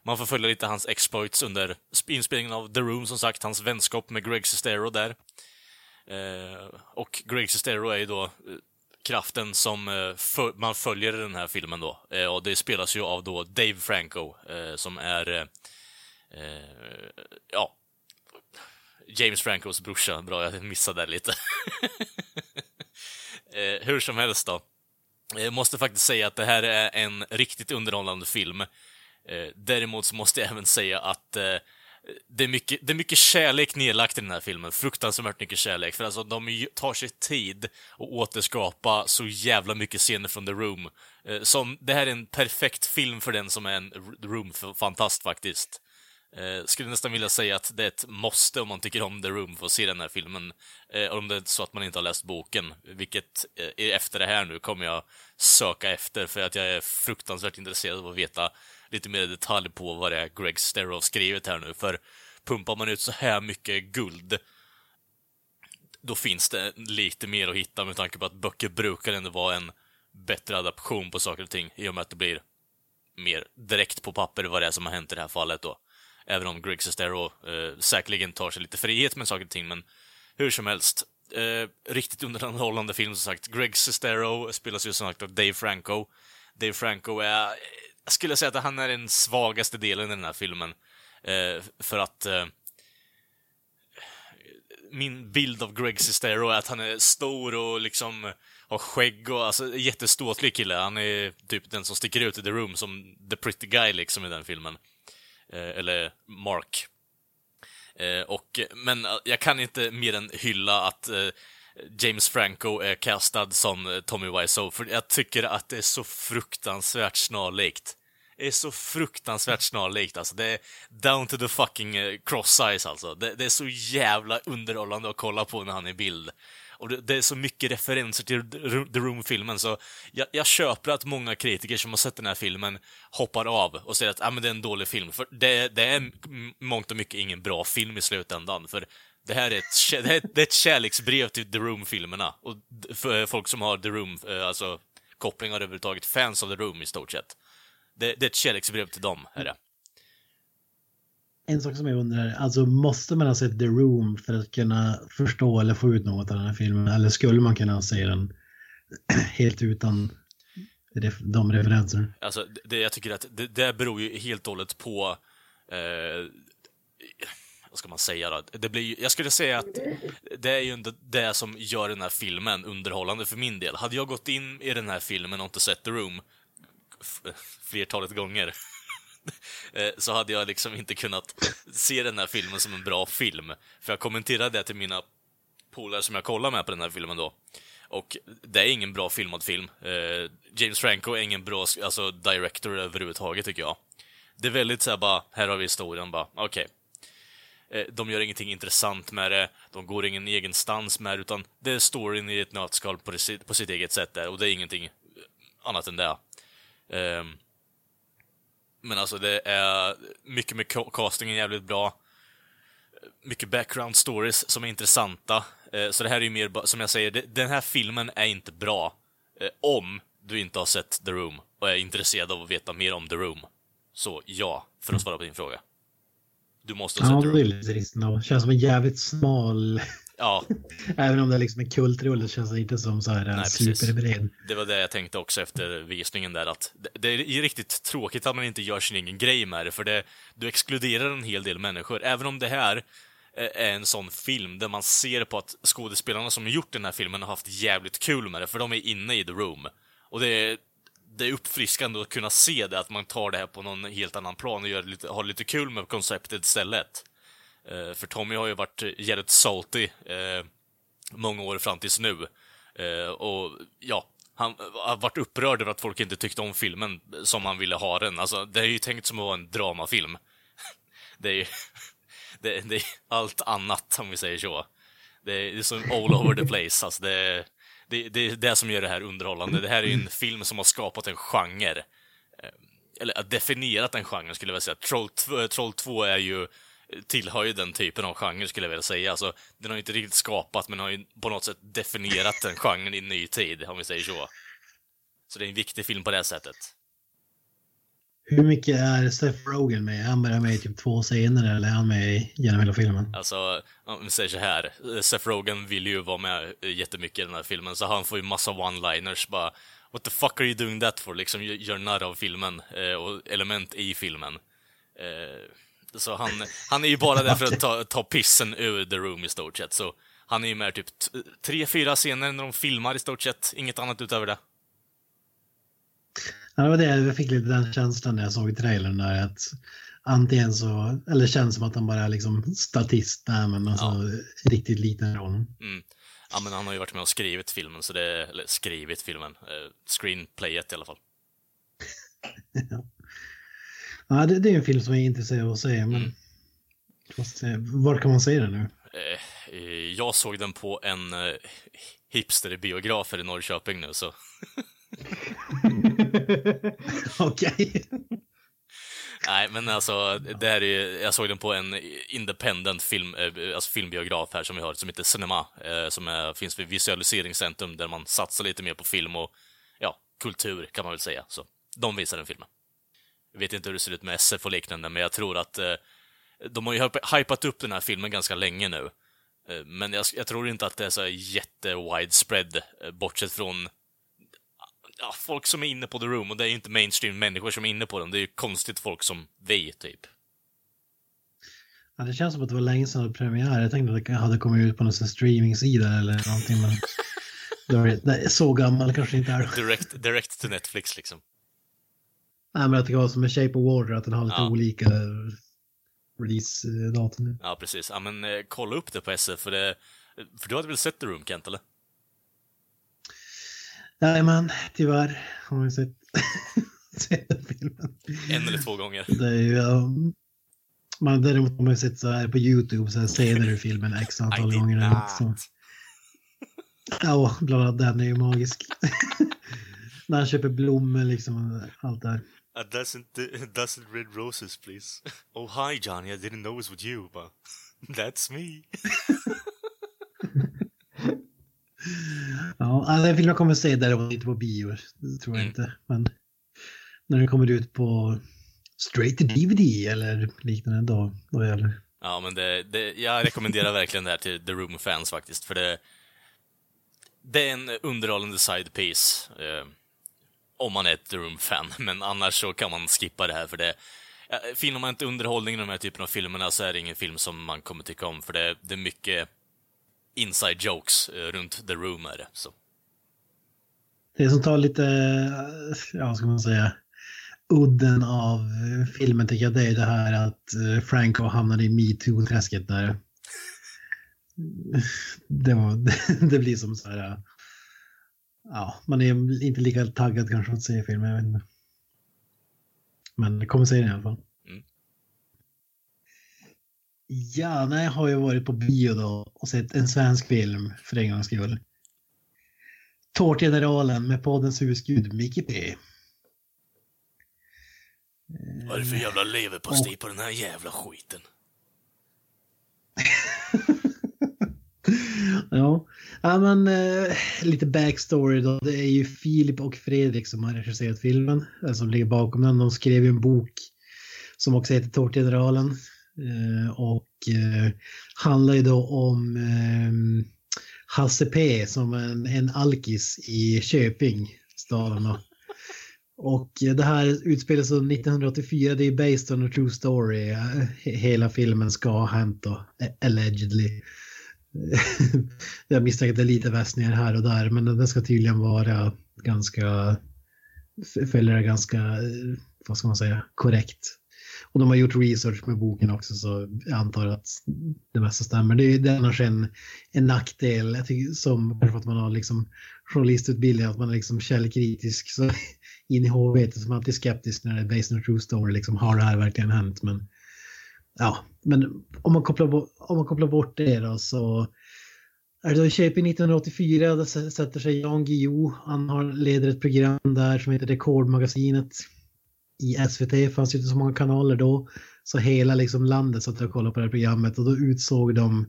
man får följa lite hans exploits under inspelningen av The Room, som sagt, hans vänskap med Greg Sestero där. Eh, och Greg Sestero är ju då eh, kraften som eh, man följer i den här filmen då. Eh, och det spelas ju av då Dave Franco, eh, som är eh, eh, ja, James Francos brorsa. Bra, jag missade där lite. eh, hur som helst då. Jag måste faktiskt säga att det här är en riktigt underhållande film. Eh, däremot så måste jag även säga att eh, det, är mycket, det är mycket kärlek nedlagt i den här filmen. Fruktansvärt mycket kärlek. För alltså, de tar sig tid att återskapa så jävla mycket scener från The Room. Eh, som, det här är en perfekt film för den som är en The Room-fantast faktiskt. Eh, skulle nästan vilja säga att det är ett måste om man tycker om The Room för att se den här filmen. Eh, om det är så att man inte har läst boken, vilket eh, efter det här nu kommer jag söka efter för att jag är fruktansvärt intresserad av att veta lite mer i detalj på vad det är Greg Stero har skrivit här nu. För pumpar man ut så här mycket guld, då finns det lite mer att hitta med tanke på att böcker brukar ändå vara en bättre adaption på saker och ting i och med att det blir mer direkt på papper vad det är som har hänt i det här fallet då. Även om Greg Sestero eh, säkerligen tar sig lite frihet med saker och ting, men hur som helst. Eh, riktigt underhållande film som sagt. Greg Sestero spelas ju som sagt av Dave Franco. Dave Franco är, jag skulle säga att han är den svagaste delen i den här filmen. Eh, för att eh, min bild av Greg Sestero är att han är stor och liksom har skägg och alltså jätteståtlig kille. Han är typ den som sticker ut i The Room som the pretty guy liksom i den filmen. Eh, eller Mark. Eh, och, men eh, jag kan inte mer än hylla att James Franco är castad som Tommy Wiseau, för jag tycker att det är så fruktansvärt snarlikt. Det är så fruktansvärt snarlikt alltså. Det är down to the fucking cross size alltså. Det, det är så jävla underhållande att kolla på när han är i bild. Och det, det är så mycket referenser till The Room-filmen, så jag, jag köper att många kritiker som har sett den här filmen hoppar av och säger att ah, men det är en dålig film. För det, det är mångt och mycket ingen bra film i slutändan. För Det här är ett, det är ett, det är ett kärleksbrev till The Room-filmerna. Och för folk som har The Room, eh, alltså kopplingar överhuvudtaget, fans av The Room i stort sett. Det, det är ett kärleksbrev till dem, är det. En sak som jag undrar, alltså måste man ha sett The Room för att kunna förstå eller få ut något av den här filmen? Eller skulle man kunna se den helt utan de referenserna? Alltså, det- jag tycker att det, det beror ju helt och hållet på... Eh, vad ska man säga då? Det blir ju, jag skulle säga att det är ju inte det som gör den här filmen underhållande för min del. Hade jag gått in i den här filmen och inte sett The Room flertalet gånger Eh, så hade jag liksom inte kunnat se den här filmen som en bra film. För jag kommenterade det till mina polare som jag kollar med på den här filmen då. Och det är ingen bra filmad film. Eh, James Franco är ingen bra alltså, director överhuvudtaget, tycker jag. Det är väldigt såhär bara, här har vi historien, bara, okej. Eh, de gör ingenting intressant med det, de går ingen egen stans med det, utan det är storyn i ett nötskal på, sitt- på sitt eget sätt där, och det är ingenting annat än det. Ehm, men alltså, det är mycket med ca- castingen jävligt bra mycket background stories som är intressanta. Eh, Så det här är ju mer, som jag säger, den här filmen är inte bra eh, om du inte har sett The Room och är intresserad av att veta mer om The Room. Så ja, för att svara på din fråga. Du måste ha Ja, sett The det är Room. lite risken av. Känns som en jävligt smal, Ja, även om det är liksom en kultrulle känns det inte som så här precis. superbred. det var det jag tänkte också efter visningen där, att det, det är riktigt tråkigt att man inte gör sin egen grej med det, för det, du exkluderar en hel del människor. Även om det här eh, är en sån film där man ser på att skådespelarna som gjort den här filmen har haft jävligt kul med det, för de är inne i the room. Och det är, det är uppfriskande att kunna se det, att man tar det här på någon helt annan plan och gör lite, har lite kul med konceptet istället. Eh, för Tommy har ju varit jävligt salty eh, många år fram tills nu. Eh, och ja, han har varit upprörd över att folk inte tyckte om filmen som han ville ha den. Alltså, det är ju tänkt som att vara en dramafilm. Det är ju det, det är allt annat, om vi säger så. Det är, det är som all over the place. Alltså, det, är- det, det är det som gör det här underhållande. Det här är ju en film som har skapat en genre. Eh, eller definierat en genre, skulle jag vilja säga. Troll, eh, Troll 2 är ju tillhör ju den typen av genre, skulle jag vilja säga. Alltså, den har ju inte riktigt skapat, men har ju på något sätt definierat den genren i ny tid, om vi säger så. Så det är en viktig film på det sättet. Hur mycket är Seth Rogen med? Är han bara med i typ två scener eller är han med genom hela filmen? Alltså, om vi säger så här. Seth Rogen vill ju vara med jättemycket i den här filmen, så han får ju massa one-liners bara What the fuck are you doing that for? Liksom gör narr av filmen eh, och element i filmen. Eh, så han, han är ju bara där för att ta, ta pissen ur The Room i stort sett. Så han är ju med typ tre, fyra scener när de filmar i stort sett. Inget annat utöver det. Ja, det var det jag fick lite den känslan när jag såg trailern där att antingen så, eller känns som att han bara är liksom statist där men alltså riktigt liten roll. Mm. Ja, men han har ju varit med och skrivit filmen, så det... Eller skrivit filmen. Eh, screenplayet i alla fall. Ja, det, det är en film som jag är intresserad av att se men Mm. Fast, se, var kan man se den nu? Eh, eh, jag såg den på en eh, hipsterbiografer i Norrköping nu, så... Okej. Nej, men alltså, det här är, jag såg den på en independent film, eh, alltså filmbiograf här som vi har, som heter Cinema, eh, som är, finns vid Visualiseringscentrum, där man satsar lite mer på film och, ja, kultur kan man väl säga. Så, de visar den filmen. Jag vet inte hur det ser ut med SF och liknande, men jag tror att eh, de har ju hypat upp den här filmen ganska länge nu. Eh, men jag, jag tror inte att det är så jätte-widespread, eh, bortsett från ja, folk som är inne på The Room, och det är ju inte mainstream människor som är inne på den, det är ju konstigt folk som vi, typ. Ja, det känns som att det var länge sedan det premiär. Jag tänkte att det hade kommit ut på någon streamingsida eller någonting men det, är så gammal kanske inte är. Direct, direct to Netflix, liksom. Nej men att det var som med Shape of Water att den har lite Ja. olika release-datum. Ja, precis. Ja, men eh, kolla upp det på SF, för det... För du hade väl sett The Room, Kent, eller? Jajamän, tyvärr har jag sett, sett den filmen. En eller två gånger. Det är ju, um, man, däremot har man ju sett så här på YouTube så här scener ur filmen x antal did gånger. eller något not. Ja, bland annat den är ju magisk. När han köper blommor liksom, allt där. A dozen, a dozen red roses, please. Oh, hi, Johnny. I didn't know it was with you, but... That's me. Ja, den filmen kommer se däremot inte på bio. Det tror jag Mm. inte. Men när den kommer ut på straight to DVD eller liknande då, då jävlar. Ja, men det, det, jag rekommenderar verkligen det här till The Room-fans faktiskt, för det... Det är en underhållande side piece. Eh, om man är ett The Room-fan, men annars så kan man skippa det här, för det... Ja, finner man inte underhållning i de här typen av filmerna så är det ingen film som man kommer tycka om, för det, det är mycket inside jokes eh, runt The Room är det. Så. Det som tar lite, eh, ja vad ska man säga, udden av eh, filmen tycker jag det är det här att Franco hamnade i metoo-träsket där. Det, var, det blir som så här, ja, man är inte lika taggad kanske att se filmen, jag vet inte. Men det kommer se den i alla fall. Mm. Ja, nej, jag har ju varit på bio då och sett en svensk film för en gångs skull. Tårtgeneralen med poddens husgud Micke P. Vad är det för jävla leverpastej på den här jävla skiten? ja ja, men eh, lite backstory då. Det är ju Filip och Fredrik som har regisserat filmen, eh, som ligger bakom den. De skrev ju en bok som också heter Tårtgeneralen. Eh, och eh, handlar ju då om eh, Hasse P som en, en alkis i Köping, staden. då. Och eh, det här utspelar sig 1984, det är based on a true story. Eh, hela filmen ska ha hänt då, allegedly. Jag misstänker att det är lite vässningar här och där, men den ska tydligen vara ganska, följer det ganska, vad ska man säga, korrekt. Och de har gjort research med boken också så jag antar att det mesta stämmer. Det är annars en, en nackdel, jag tycker, som för att man har liksom journalistutbildning, att man är liksom källkritisk. Så in i huvudet som alltid skeptisk när det är based on a true story, liksom har det här verkligen hänt? Men ja, men om man kopplar, bort, om man kopplar bort det då så är det då i Köping 1984, där sätter sig Jan Guillou. Han har, leder ett program där som heter Rekordmagasinet. I SVT fanns ju inte så många kanaler då. Så hela liksom landet satt och kollade på det här programmet och då utsåg de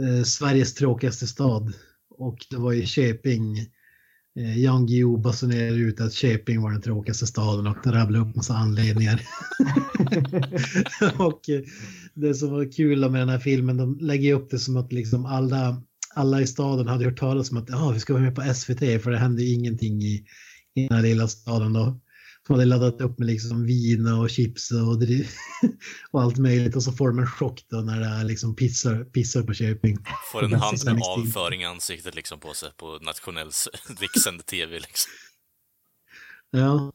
eh, Sveriges tråkigaste stad. Och det var ju Köping. Eh, Jan Guillou basunerade ut att Köping var den tråkigaste staden och rabblade upp massa anledningar. och eh, det som var kul med den här filmen, de lägger upp det som att liksom alla, alla i staden hade hört talas om att ah, vi ska vara med på SVT för det hände ingenting i, i den här lilla staden då. Som hade laddat upp med liksom vin och chips och, och allt möjligt och så får de en chock då när det är liksom pissar, pissar på Köping. Får en hand med avföring i ansiktet liksom på sig på nationell rikssänd TV liksom. Ja.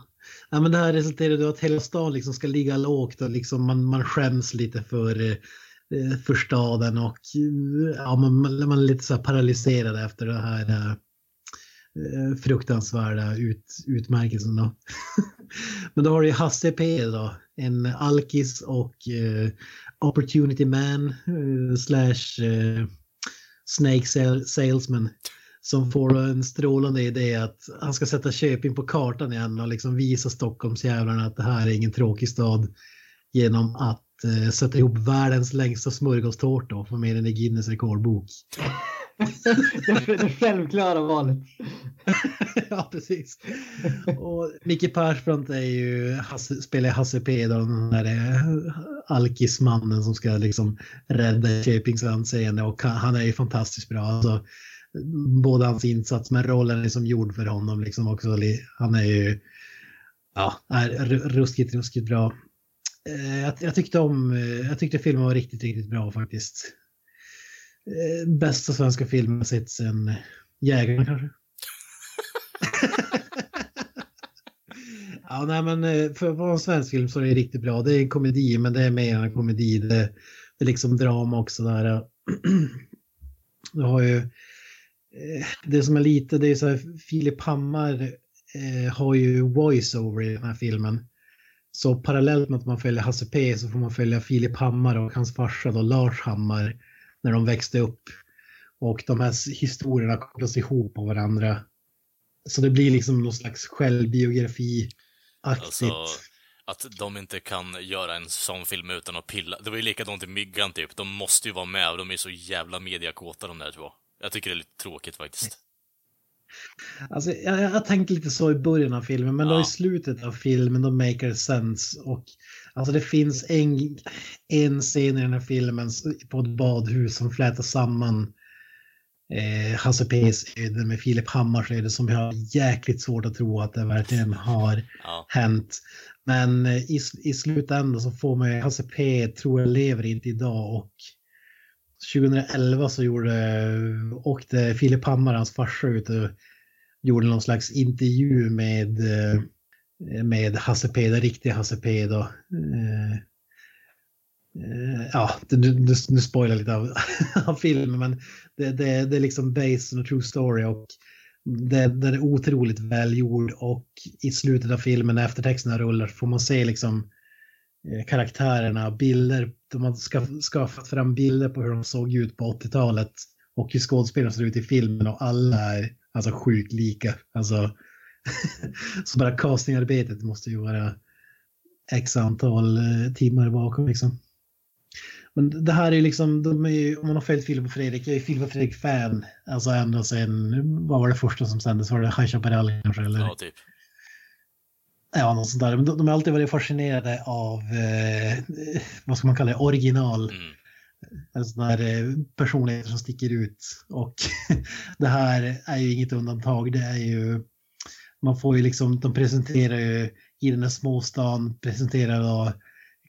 ja, men det här resulterar i att hela stan liksom ska ligga lågt och liksom man, man skäms lite för, eh, för staden och eh, ja, man, man är lite så här paralyserad efter det här eh, Eh, fruktansvärda ut, utmärkelsen. Då. men då har du ju Hasse P då, en alkis och eh, opportunity man eh, slash eh, snake salesman som får en strålande idé att han ska sätta Köping på kartan igen och liksom visa Stockholmsjävlarna att det här är ingen tråkig stad genom att eh, sätta ihop världens längsta smörgåstårta och få med den i Guinness rekordbok. det, det självklara valet. ja, precis. Och Micke Persbrandt är ju, Hasse, spelar Hasse P, då, den där eh, alkismannen som ska liksom rädda Köpings anseende och han, är ju fantastiskt bra. Alltså, både hans insats men rollen är som gjord för honom liksom också. Han är ju, ja, är ruskigt, ruskigt bra. Eh, jag, jag tyckte om, eh, jag tyckte filmen var riktigt, riktigt bra faktiskt. Eh, Bästa svenska filmen jag sett sen Jägarna kanske. Ja, nej, men eh, för att vara en svensk film så är det riktigt bra. Det är en komedi, men det är mer en komedi. Det, det är liksom drama också där. Du har ju eh, det som är lite, det är så här, Filip Hammar eh, har ju voice-over i den här filmen. Så parallellt med att man följer Hasse P så får man följa Filip Hammar och hans farsa då, Lars Hammar när de växte upp. Och de här historierna kopplas ihop på varandra. Så det blir liksom någon slags självbiografi-aktigt. Alltså, att de inte kan göra en sån film utan att pilla. Det var ju likadant i Myggan typ. De måste ju vara med och de är så jävla mediakåta de där två. Jag tycker det är lite tråkigt faktiskt. Alltså, jag, jag tänkte lite så i början av filmen, men då Ja. i slutet av filmen då maker it sense. Och, alltså det finns en, en scen i den här filmen på ett badhus som flätar samman eh, Hasse P's öde med Filip Hammars öde som jag har jäkligt svårt att tro att det verkligen har Ja. hänt. Men eh, i, i slutändan så får man ju, Hasse P tror jag lever inte idag och 2011 så gjorde, åkte Filip Hammar, hans farsa, ut och gjorde någon slags intervju med, eh, Eh, med Hasse P, den riktiga Hasse P då. Eh, eh Ja, nu, nu, nu spoilar lite av, av filmen men det, det, det är liksom based on a true story och det, är otroligt välgjord och i slutet av filmen när eftertexterna rullar får man se liksom eh, karaktärerna, bilder, de har skaff- skaffat fram bilder på hur de såg ut på 80-talet och hur skådespelarna ser ut i filmen och alla är alltså sjukt lika. Alltså, så bara castingarbetet måste ju vara x antal eh, timmar bakom liksom. Men det här är ju liksom, de är ju, om man har följt Filip och Fredrik, jag är Filip och Fredrik-fan. Alltså ända sen, vad var det första som sändes? Var det High Chaparral kanske? Eller? Ja, typ. Ja, något sånt där. Men de, de har alltid varit fascinerade av, eh, vad ska man kalla det, original. Mm. En sån där eh, personligheter som sticker ut. Och det här är ju inget undantag. Det är ju, man får ju liksom, de presenterar ju i den här småstan, presenterar då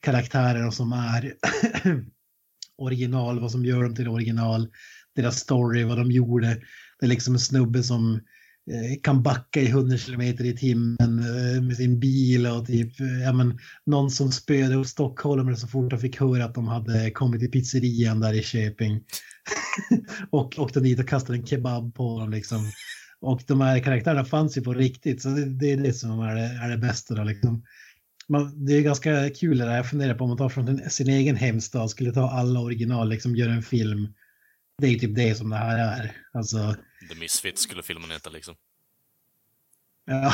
karaktärer som är original, vad som gör dem till original, deras story, vad de gjorde. Det är liksom en snubbe som eh, kan backa i 100 km i timmen eh, med sin bil och typ, eh, ja men någon som spöade upp stockholmare så fort de fick höra att de hade kommit till pizzerian där i Köping. och åkte dit och kastade en kebab på dem liksom. Och de här karaktärerna fanns ju på riktigt så det, det är det som är det, är det bästa då liksom. Man, det är ganska kul det där, jag funderar på om man tar från sin, sin egen hemstad, skulle ta alla original, liksom göra en film. Det är typ det som det här är. Alltså, The Misfits skulle filmen heta liksom. Ja.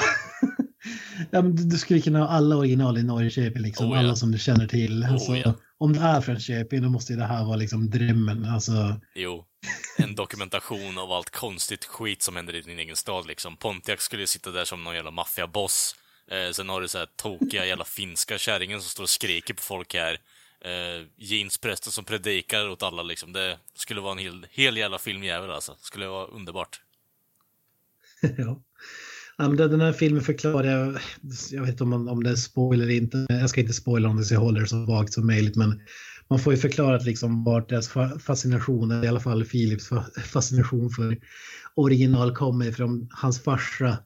ja, men du, du skulle kunna ha alla original i Norrköping, liksom, Oh, ja. alla som du känner till. Alltså, Oh, ja. Om det är från Köping då måste ju det här vara liksom drömmen. Alltså, Jo. En dokumentation av allt konstigt skit som händer i din egen stad liksom. Pontiac skulle ju sitta där som någon jävla maffiaboss. Eh, sen har du så här tokiga jävla finska kärringen som står och skriker på folk här. Eh, jeansprästen som predikar åt alla liksom. Det skulle vara en hel, hel jävla filmjävel alltså. Skulle vara underbart. ja. Ja, men den här filmen förklarar jag, jag vet inte om, man, om det är spoiler eller inte, jag ska inte spoila om det så jag håller det så vagt som möjligt, men man får ju förklarat liksom vart deras fascination, i alla fall Philips fascination för original kommer ifrån. Hans farsa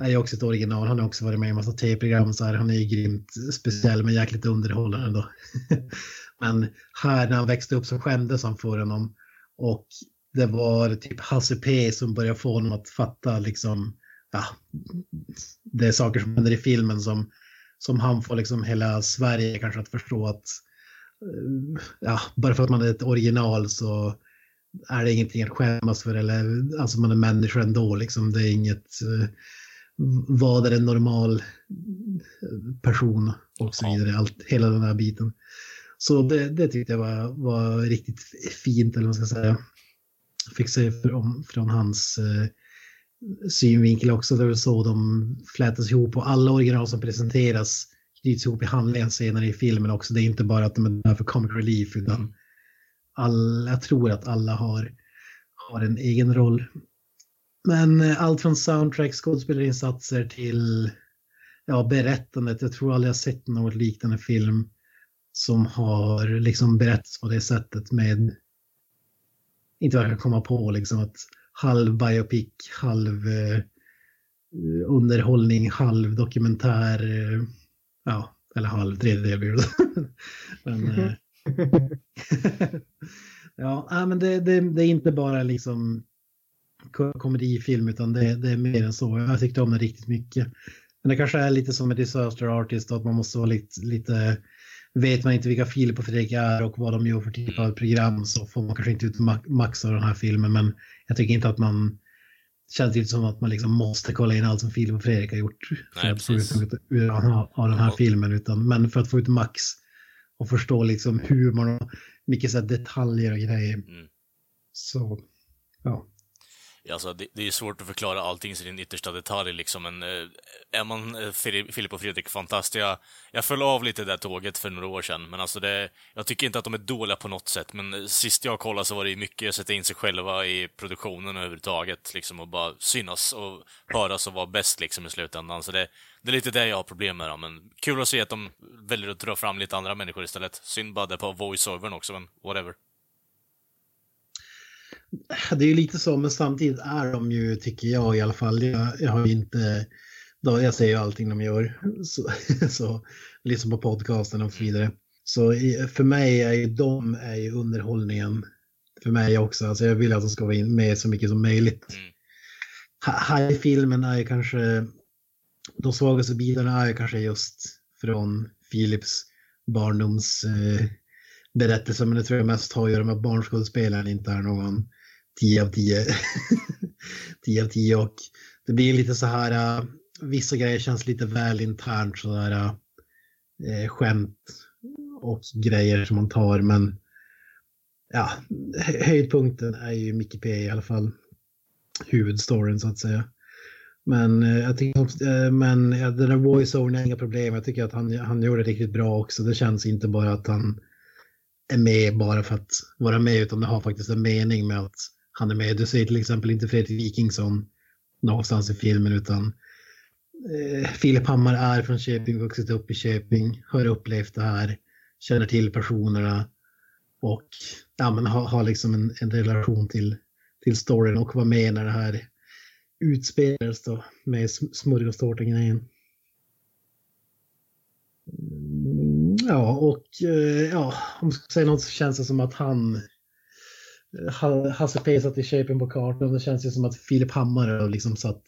är ju också ett original, han har också varit med i en massa tv-program så här, han är ju grymt speciell men jäkligt underhållande då. men här när han växte upp så skämdes han för honom och det var typ Hasse P som började få honom att fatta liksom ja, det är saker som händer i filmen som, som han får liksom hela Sverige kanske att förstå att eh, ja, bara för att man är ett original så är det ingenting att skämmas för eller alltså man är människa ändå liksom. Det är inget eh, vad är en normal person och så vidare. Allt, hela den här biten. Så det, det tyckte jag var, var riktigt fint eller vad man ska säga. Fick se från, från hans eh, synvinkel också. Det är så de flätas ihop och alla original som presenteras knyts ihop i handlingen senare i filmen också. Det är inte bara att de är där för comic relief utan alla, jag tror att alla har, har en egen roll. Men eh, allt från soundtrack, skådespelarinsatser till ja, berättandet. Jag tror aldrig jag sett något liknande film som har liksom berättats på det sättet med inte vad jag kan komma på liksom att halv biopic, halv eh, underhållning, halv dokumentär. Eh, ja, eller halv tredjedel blir det. men, eh, ja, men det, det, det är inte bara liksom komedifilm utan det, det är mer än så. Jag tyckte om den riktigt mycket. Men det kanske är lite som med Disaster Artist att man måste vara lite, lite vet man inte vilka Filip och Fredrik är och vad de gör för typ av program så får man kanske inte ut ma- max av den här filmen. Men jag tycker inte att man känns inte som att man liksom måste kolla in allt som Filip och Fredrik har gjort. Nej, för att få ut något av den här filmen. Utan, men för att få ut max och förstå liksom humorn och mycket så detaljer och grejer. Mm. Så, ja. Alltså, det, det är svårt att förklara allting i sin yttersta detalj liksom, men eh, är man eh, Filip och Fredrik fantastiska. jag, jag föll av lite det där tåget för några år sedan, men alltså det, jag tycker inte att de är dåliga på något sätt, men eh, sist jag kollade så var det ju mycket att sätta in sig själva i produktionen överhuvudtaget, liksom, och bara synas och höras och vara bäst liksom i slutändan. Så det, det är lite det jag har problem med, då, men kul att se att de väljer att dra fram lite andra människor istället. Synd bara det på voice-overn också, men whatever. Det är ju lite så, men samtidigt är de ju, tycker jag i alla fall, jag, jag har ju inte, då, jag ser ju allting de gör, så, så liksom på podcasten och så vidare. Så för mig är ju de är ju underhållningen för mig också. Alltså jag vill att de ska vara med så mycket som möjligt. Mm. Här i filmen är ju kanske, de svagaste bitarna är ju kanske just från Philips barndoms eh, berättelse, men det tror jag mest har att göra med att barnskådespelaren inte är någon 10 av 10. 10 av 10 och det blir lite så här, uh, vissa grejer känns lite väl internt sådär uh, äh, eh, skämt och grejer som man tar, men ja, höjdpunkten är ju Mickey P i alla fall. Huvudstoryn så att säga. Men äh, jag tycker, eh, men ja, den där voice-overn är inga problem. Jag tycker att han, han gjorde det riktigt bra också. Det känns inte bara att han är med bara för att vara med, utan det har faktiskt en mening med att han är med. Du säger till exempel inte Fredrik Wikingsson någonstans i filmen, utan eh, Filip Hammar är från Köping, vuxit upp i Köping, har upplevt det här, känner till personerna och ja, men har, har liksom en, en relation till, till storyn och var med när det här utspelades då med smörgåstårta-grejen. Mm, ja, och eh, ja, om jag ska säga något så känns det som att han Hasse P satt i Köping på kartan. Det känns ju som att Filip Hammar har liksom satt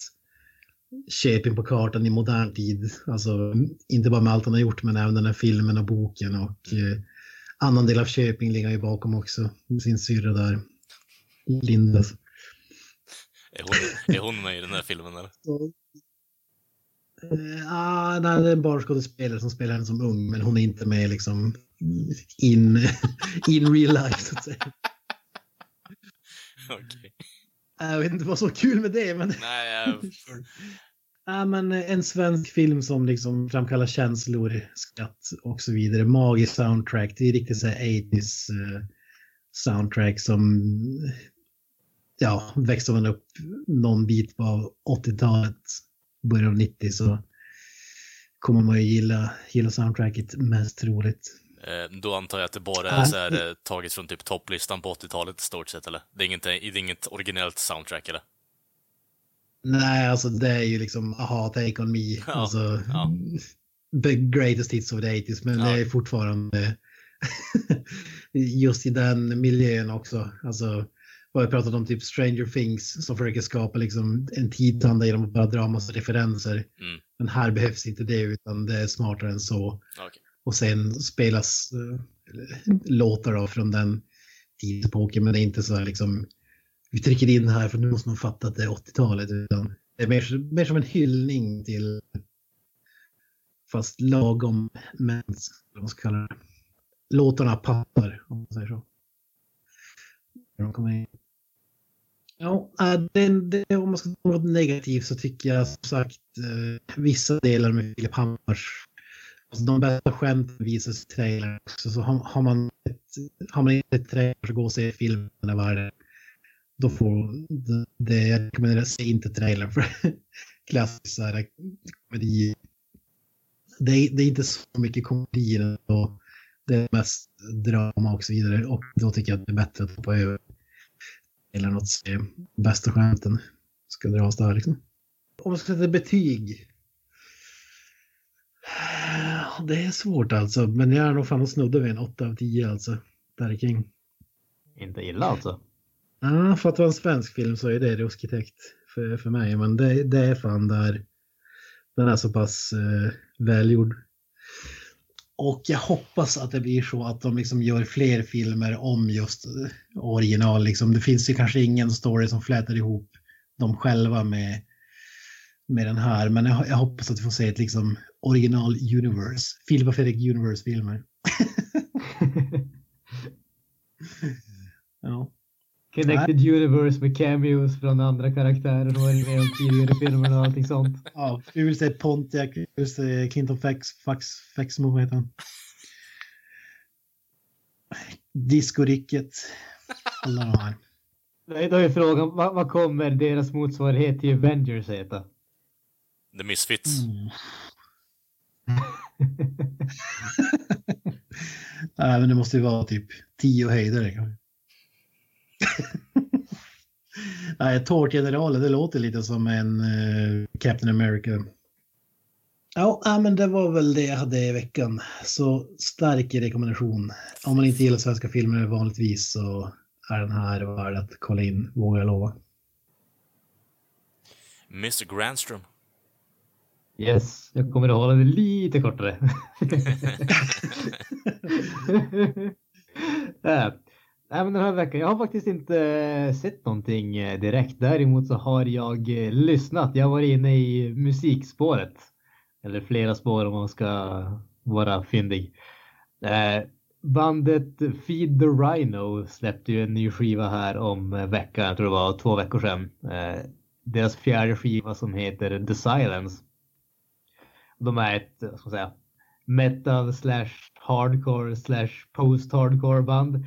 Köping på kartan i modern tid. Alltså inte bara med allt han har gjort men även den här filmen och boken och eh, annan del av Köping ligger ju bakom också. Sin syrra där. Linda. Är hon, är hon med i den här filmen eller? Så, eh, ah, nej, det är en barnskådespelare som spelar henne som ung, men hon är inte med liksom in, in real life så att säga. Okej. Jag vet inte vad som är kul med det, men, Nej, jag... ja, men en svensk film som liksom framkallar känslor, skratt och så vidare. Magisk soundtrack, det är riktigt så här 80s eh, soundtrack som ja, växte man upp någon bit på 80-talet, början av 90 så kommer man ju gilla, gilla soundtracket mest troligt. Eh, Då antar jag att det bara är så här, eh, taget från typ topplistan på 80-talet i stort sett, eller? Det är inget, det är inget originellt soundtrack, eller? Nej, alltså det är ju liksom aha, take on me. Ja, alltså, ja. The greatest hits of the 80s, men Ja. det är fortfarande just i den miljön också. Alltså, vad jag pratat om, typ Stranger Things som försöker skapa liksom en tidtanda genom att bara dra massa referenser. Mm. Men här behövs inte det, utan det är smartare än så. Okej. Och sen spelas eh, låtar då från den tidsepoken, men det är inte så här liksom vi trycker in här för nu måste man fatta att det är 80-talet. Utan det är mer, mer som en hyllning till fast lagom mens, vad man ska kalla det. Låtarna passar, om man säger så. De kommer in. Ja, äh, det, det, om man ska ta något negativt så tycker jag som sagt eh, vissa delar med Filip Hammars Alltså de bästa skämten visas i trailern också. Så har, har, man ett, har man inte trailer så gå och se filmen när världen. Då får det, det jag rekommenderar se inte trailern för klassisk så här komedi. Det är, det är inte så mycket komedi i den och det är mest drama och så vidare. Och då tycker jag att det är bättre att hoppa över eller något se bästa skämten ska dras där liksom. Om man ska sätta betyg det är svårt alltså, men jag är nog fan och snudde vid en 8 av 10 alltså. Där kring. Inte illa alltså. Ja, för att vara en svensk film så är det ruskigt högt för, för mig, men det, det är fan där. Den är så pass eh, välgjord. Och jag hoppas att det blir så att de liksom gör fler filmer om just eh, original. Liksom. Det finns ju kanske ingen story som flätar ihop dem själva med, med den här. Men jag, jag hoppas att vi får se ett liksom original universe. Filip och Fredrik Universe-filmer. ja. Connected Universe med cameos från andra karaktärer och varit med om tidigare filmer och allting sånt. ja, vi vill se Pontiac, vi vill se Clinton Fax, Fax, Faxmo, heter han? Discoriket. Alla de här. Nej, Då är frågan, vad, vad kommer deras motsvarighet till Avengers heta? The Misfits. Mm. Nej, men det måste ju vara typ tio höjdare. Nej, Tårtgeneralen, det låter lite som en eh, Captain America. Ja, ja, men det var väl det jag hade i veckan. Så stark rekommendation. Om man inte gillar svenska filmer vanligtvis så är den här värd att kolla in, vågar jag lova. Mr Grandström. Yes, jag kommer att hålla det lite kortare. äh, nej, men den här veckan, jag har faktiskt inte eh, sett någonting eh, direkt. Däremot så har jag eh, lyssnat. Jag har varit inne i musikspåret. Eller flera spår om man ska vara fyndig. Eh, bandet Feed the Rhino släppte ju en ny skiva här om veckan, jag tror det var två veckor sedan. Eh, deras fjärde skiva som heter The Silence. De är ett, vad ska man säga, metal slash hardcore slash post hardcore band.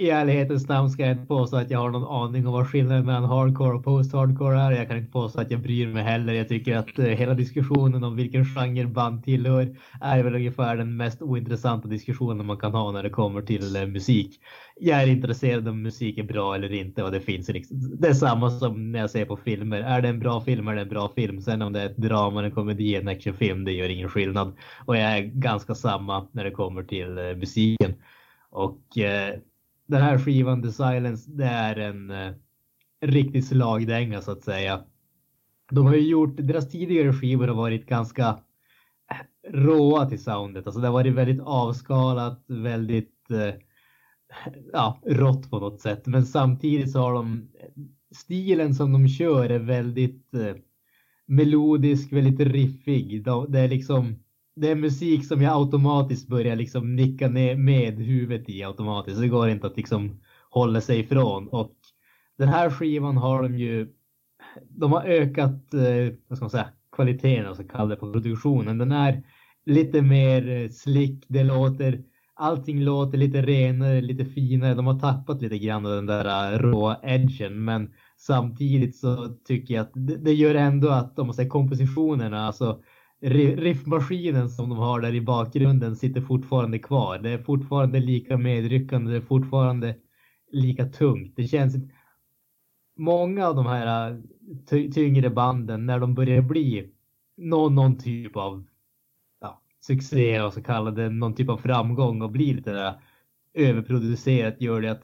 I ärlighetens namn ska jag inte påstå att jag har någon aning om vad skillnaden mellan hardcore och post hardcore är. Jag kan inte påstå att jag bryr mig heller. Jag tycker att eh, hela diskussionen om vilken genre band tillhör är väl ungefär den mest ointressanta diskussionen man kan ha när det kommer till eh, musik. Jag är intresserad om musik är bra eller inte och det finns liksom, det är samma som när jag ser på filmer. Är det en bra film är det en bra film. Sen om det är ett drama, en komedi, en actionfilm, det gör ingen skillnad. Och jag är ganska samma när det kommer till eh, musiken. Och eh, den här skivan The Silence, det är en eh, riktig slagdänga så att säga. De har ju gjort, deras tidigare skivor har varit ganska eh, råa till soundet. Alltså det har varit väldigt avskalat, väldigt eh, ja, rått på något sätt. Men samtidigt så har de stilen som de kör är väldigt eh, melodisk, väldigt riffig. De- Det är liksom det är musik som jag automatiskt börjar liksom nicka ner med huvudet i automatiskt. Det går inte att liksom hålla sig ifrån. Och den här skivan har de ju, de har ökat, eh, vad ska man säga, kvaliteten, alltså kalla det på produktionen. Den är lite mer eh, slick, det låter, allting låter lite renare, lite finare. De har tappat lite grann av den där eh, råa edgen, men samtidigt så tycker jag att det, det gör ändå att, om man säger kompositionerna, alltså riffmaskinen som de har där i bakgrunden sitter fortfarande kvar. Det är fortfarande lika medryckande, det är fortfarande lika tungt. Det känns många av de här äh, tyngre banden när de börjar bli någon, någon typ av ja, succé och så kallade någon typ av framgång och blir lite där överproducerat gör det att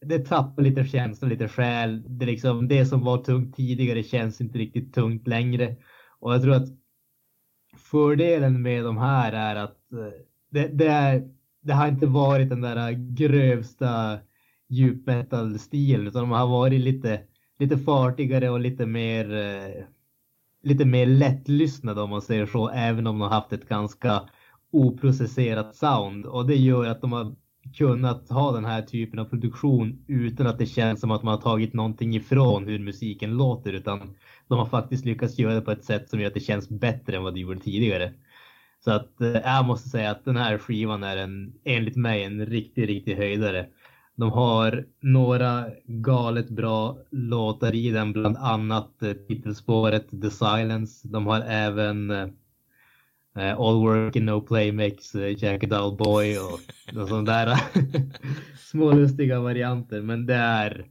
det tappar lite känsla, lite själ. Det, liksom, det som var tungt tidigare känns inte riktigt tungt längre. Och jag tror att fördelen med de här är att eh, det, det, är, det har inte varit den där grövsta djupmetal-stilen utan de har varit lite, lite fartigare och lite mer eh, lite mer lättlyssnade om man säger så, även om de har haft ett ganska oprocesserat sound. Och det gör att de har kunnat ha den här typen av produktion utan att det känns som att man har tagit någonting ifrån hur musiken låter, utan de har faktiskt lyckats göra det på ett sätt som gör att det känns bättre än vad det gjorde tidigare. Så att eh, jag måste säga att den här skivan är en, enligt mig en riktig, riktig höjdare. De har några galet bra låtar i den, bland annat eh, titelspåret The Silence. De har även eh, All Work and No Play Makes Jack a Dull Boy och och sådana där små lustiga varianter. Men det är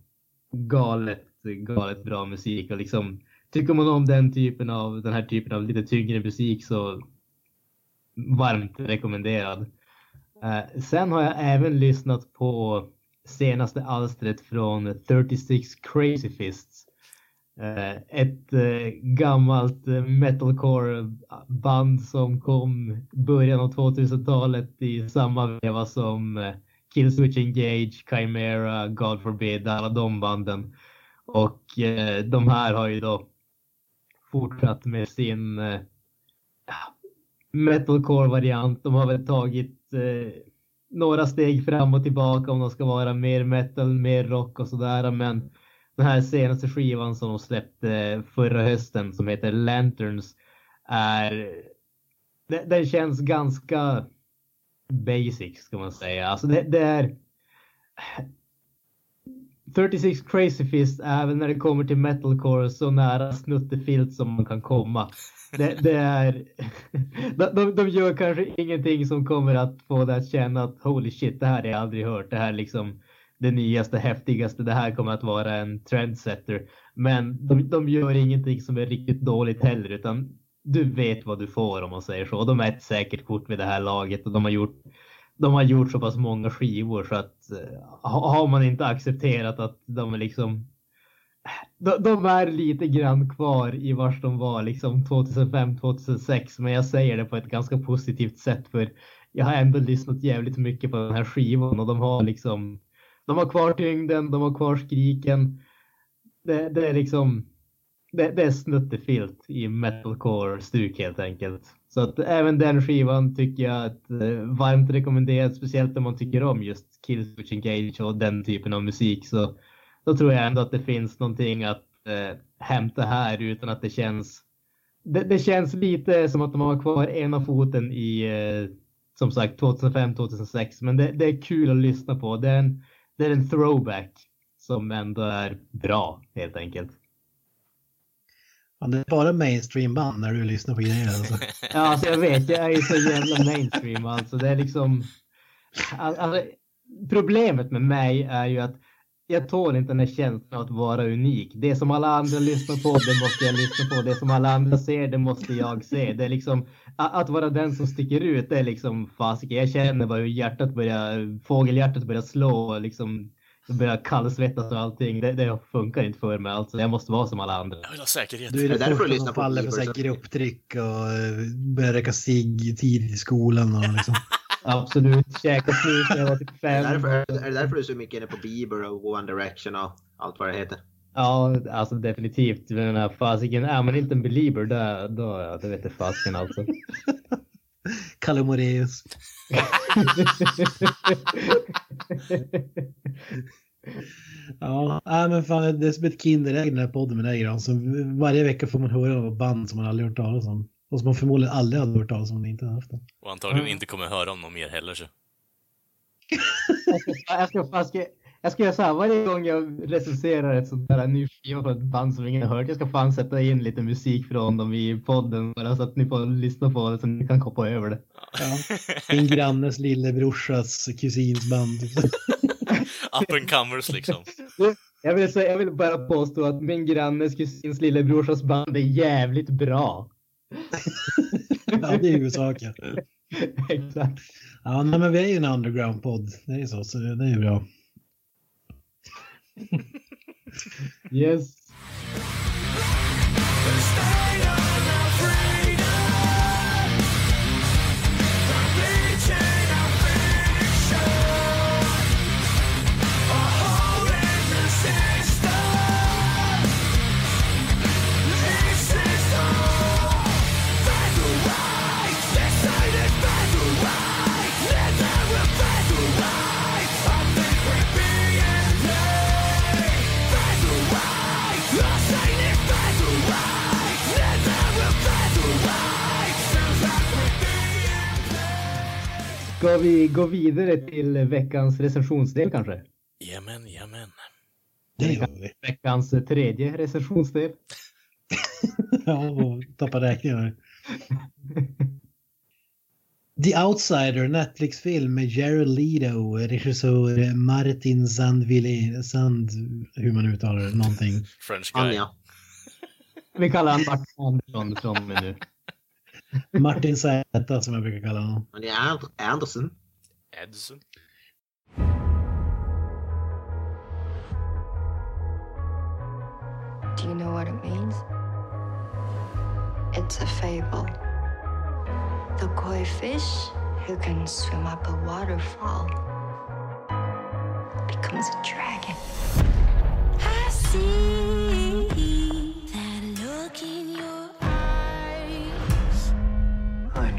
galet, galet bra musik och liksom tycker man om den typen av, den här typen av lite tyngre musik så varmt rekommenderad. Eh, sen har jag även lyssnat på senaste alstret från 36 Crazy Fists. Eh, ett eh, gammalt eh, metalcore band som kom början av 2000-talet i samma veva som eh, Killswitch Engage, Chimera, God Forbid, alla de banden. Och eh, de här har ju då fortsatt med sin eh, metalcore-variant. De har väl tagit eh, några steg fram och tillbaka om de ska vara mer metal, mer rock och sådär. Men den här senaste skivan som de släppte förra hösten som heter Lanterns är Den, den känns ganska basic ska man säga. Alltså det, det är 36 Crazy Fist även när det kommer till metalcore så nära snuttefilt som man kan komma. Det, det är, de, de, de gör kanske ingenting som kommer att få dig att känna att holy shit, det här har jag aldrig hört. Det här är liksom det nyaste, häftigaste. Det här kommer att vara en trendsetter. Men de, de gör ingenting som är riktigt dåligt heller, utan du vet vad du får om man säger så. De är ett säkert kort vid det här laget och de har gjort de har gjort så pass många skivor så att eh, har man inte accepterat att de är liksom de, de är lite grann kvar i vars de var liksom 2005, 2006. Men jag säger det på ett ganska positivt sätt för jag har ändå lyssnat jävligt mycket på den här skivan och de har liksom de har kvar tyngden, de har kvar skriken. Det, det är liksom det, det är snuttefilt i metalcore-stuk helt enkelt. Så att även den skivan tycker jag att eh, varmt rekommenderas, speciellt om man tycker om just Killswitch Engage och den typen av musik. Så då tror jag ändå att det finns någonting att eh, hämta här utan att det känns. Det, det känns lite som att de har kvar ena foten i eh, som sagt 2005, 2006, men det, det är kul att lyssna på. Det är en, det är en throwback som ändå är bra helt enkelt. Ja, det är bara mainstream-band när du lyssnar på grejer. Alltså. Ja, alltså jag vet, jag är ju så jävla mainstream alltså. Det är liksom. Alltså, problemet med mig är ju att jag tål inte den här känslan av att vara unik. Det som alla andra lyssnar på, det måste jag lyssna på. Det som alla andra ser, det måste jag se. Det är liksom att vara den som sticker ut. Det är liksom fasiken. Jag känner bara hur hjärtat börjar, fågelhjärtat börjar slå liksom jag börjar kallsvettas och allting. Det, det funkar inte för mig alltså. Jag måste vara som alla andra. Jag vill ha säkerhet. Du är det det därför du första lyssnar som på faller för Bieber, så här grupptryck och eh, börjar röka cigg tidigt i skolan. Och liksom. Absolut. Käka snus när jag var typ Är det, fem. därför, är det därför du är så mycket inne på Bieber och One Direction och allt vad det heter? Ja, alltså definitivt. Den här fasiken, är man inte en belieber då, då, ja, det vet jag fasiken alltså. Kalle Moraeus. Ja, men fan, det är som ett Kinderägg den här podden med dig Gran. Så varje vecka får man höra om band som man aldrig hört talas om. Och som man förmodligen aldrig hade hört talas om man inte hade haft det. Och antagligen inte kommer höra om någon mer heller. Så. jag, ska, jag, ska, fan, ska, jag ska göra så här varje gång jag recenserar ett sånt här ny skiva på ett band som ingen har hört. Jag ska fan sätta in lite musik från dem i podden bara så att ni får lyssna på det så ni kan hoppa över det. Ja. Din grannes lillebrorsas kusins band. Up and comers liksom. Jag vill, säga, jag vill bara påstå att min grannes kusins lillebrorsas band är jävligt bra. ja, det är huvudsaken. Exakt. Ja, nej, men vi är ju en underground-podd. Det är så, så det är bra. Yes. Ska vi gå vidare till veckans recensionsdel kanske? Jamen, jamen. Det gör vi. Veckans tredje recensionsdel. Ja, tappa räkningar. The Outsider, Netflix-film med Jared Leto, regissör Martin Sandville, Sand, hur man uttalar det, någonting. French guy. Anja. Vi kallar han Martin Andersson från nu. Martin Z som jag brukar kalla honom. Anja And- Anderson. Edson. Do you know what it means? It's a fable. The koi fish who can swim up a waterfall becomes a dragon. I see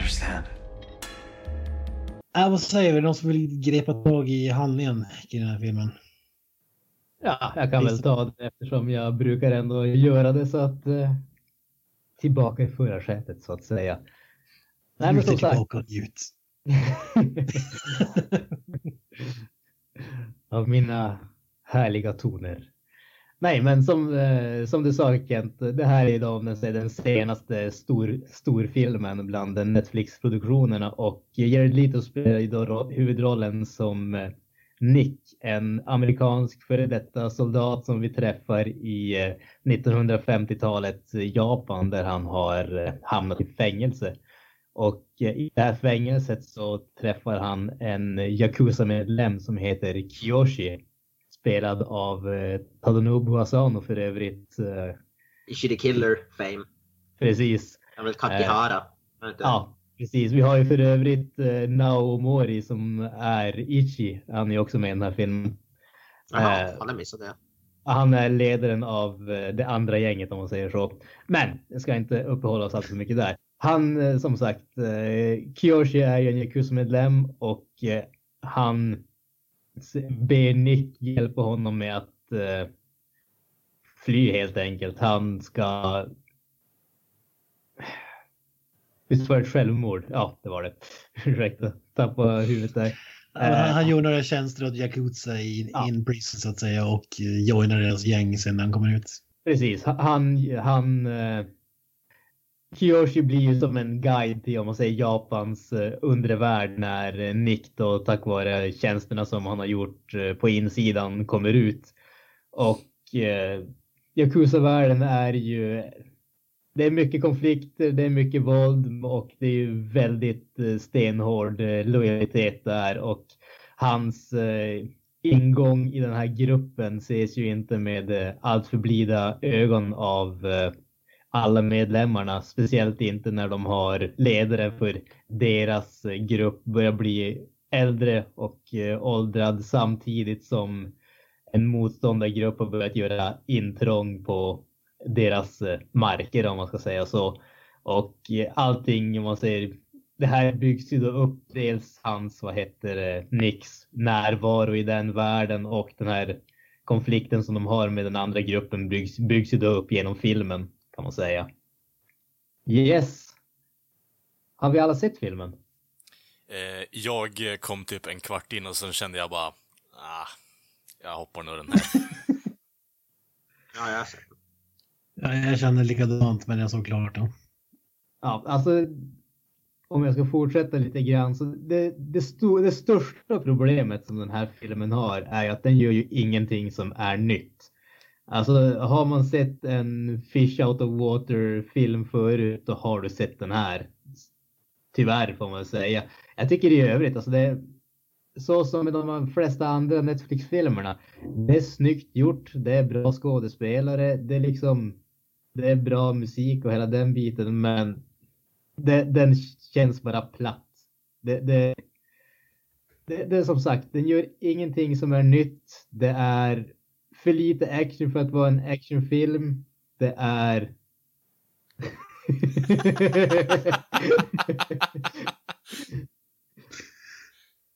understand. Äh, vad säger vi? Någon som vill grepa tag i handlingen i den här filmen? Ja, jag kan väl ta det eftersom jag brukar ändå göra det så att eh, tillbaka i förarsätet så att säga. Nej, men som sagt. tillbaka och njut. Av mina härliga toner. Nej, men som, eh, som du sa Kent, det här är då den, den senaste stor, storfilmen bland Netflix-produktionerna och Jared Leto spelar ju då huvudrollen som eh, Nick, en amerikansk före detta soldat som vi träffar i eh, 1950-talets eh, Japan där han har eh, hamnat i fängelse. Och eh, i det här fängelset så träffar han en eh, Yakuza-medlem som heter Kiyoshi. Spelad av eh, Tadanobu Asano för övrigt. Eh, Ishi the Killer fame. precis. Han väl Kakihara? Det? Ja, precis. Vi har ju för övrigt eh, Nao Mori som är Ichi. Han är också med i den här filmen. Jaha, eh, han har missat det. Han är ledaren av eh, det andra gänget om man säger så. Men jag ska inte uppehålla oss allt för mycket där. Han eh, som sagt, eh, Kiyoshi är ju en Yakuza-medlem och eh, han ber Nick hjälpa honom med att eh, fly helt enkelt. Han ska... Visst var det ett självmord? Ja, det var det. Ursäkta, tappa huvudet där. Han, Eh, han gör några tjänster åt Yakuza i Ja. in prison så att säga och eh, joinar deras gäng sen när han kommer ut. Precis, han, han eh, Kiyoshi blir ju som en guide till om man säger Japans eh, undre värld när eh, Nick då tack vare tjänsterna som han har gjort eh, på insidan kommer ut. Och eh, Yakuza-världen är ju det är mycket konflikter, det är mycket våld och det är ju väldigt stenhård lojalitet där och hans eh, ingång i den här gruppen ses ju inte med eh, allt för blida ögon av eh, alla medlemmarna, speciellt inte när de har ledare för deras grupp börjar bli äldre och eh, åldrad samtidigt som en motståndargrupp har börjat göra intrång på deras eh, marker om man ska säga så. Och eh, allting om man säger det här byggs ju då upp dels hans, vad heter det, Nicks närvaro i den världen och den här konflikten som de har med den andra gruppen byggs, byggs ju då upp genom filmen kan man säga. Yes. Har vi alla sett filmen? Eh, jag kom typ en kvart in och sen kände jag bara, ah, jag hoppar nog den här. Ja, jag har sett den. Ja, jag känner likadant men jag såg klart den. Ja, alltså om jag ska fortsätta lite grann så det, det, sto, det största problemet som den här filmen har är att den gör ju ingenting som är nytt. Alltså har man sett en Fish Out of Water film förut då har du sett den här. Tyvärr får man säga. Jag tycker i övrigt, alltså det så som med de flesta andra Netflix-filmerna. Det är snyggt gjort, det är bra skådespelare, det är liksom det är bra musik och hela den biten men det, den känns bara platt. Det, det, det, det är som sagt, den gör ingenting som är nytt. Det är för lite action för att vara en actionfilm. Det är...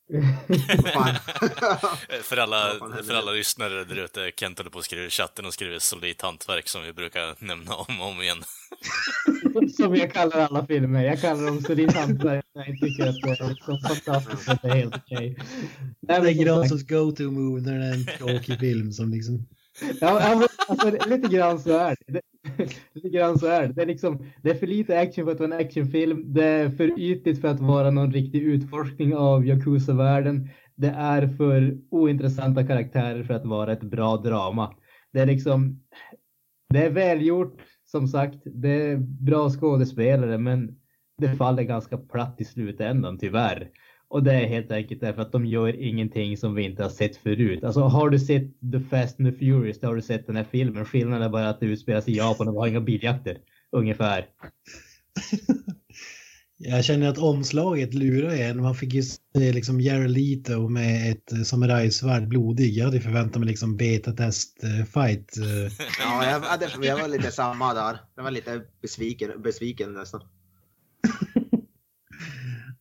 För, alla, för alla lyssnare där ute, Kent håller på att skriva i chatten och skriver solidt hantverk som vi brukar nämna om och om igen. som jag kallar alla filmer. Jag kallar dem solid hantverk när jag tycker att det är så fantastiskt att det är helt okej. Nej, Det är Granströms go-to-move när det är en tråkig film som liksom... Ja, alltså, lite grann så är det det. Lite grann så är det. Det är, liksom, det är för lite action för att vara en actionfilm. Det är för ytligt för att vara någon riktig utforskning av Yakuza-världen. Det är för ointressanta karaktärer för att vara ett bra drama. Det är liksom, det är välgjort som sagt. Det är bra skådespelare men det faller ganska platt i slutändan tyvärr. Och det är helt enkelt därför att de gör ingenting som vi inte har sett förut. Alltså har du sett The Fast and the Furious, då har du sett den här filmen. Skillnaden är bara att det utspelas i Japan och vi har inga biljakter. Ungefär. Jag känner att omslaget lurar en. Man fick ju se liksom Jared Leto med ett eh, samurajsvärd blodig. Jag hade förväntat mig liksom betatest-fight. Ja, jag, hade- jag var lite samma där. Jag var lite besviken, besviken nästan.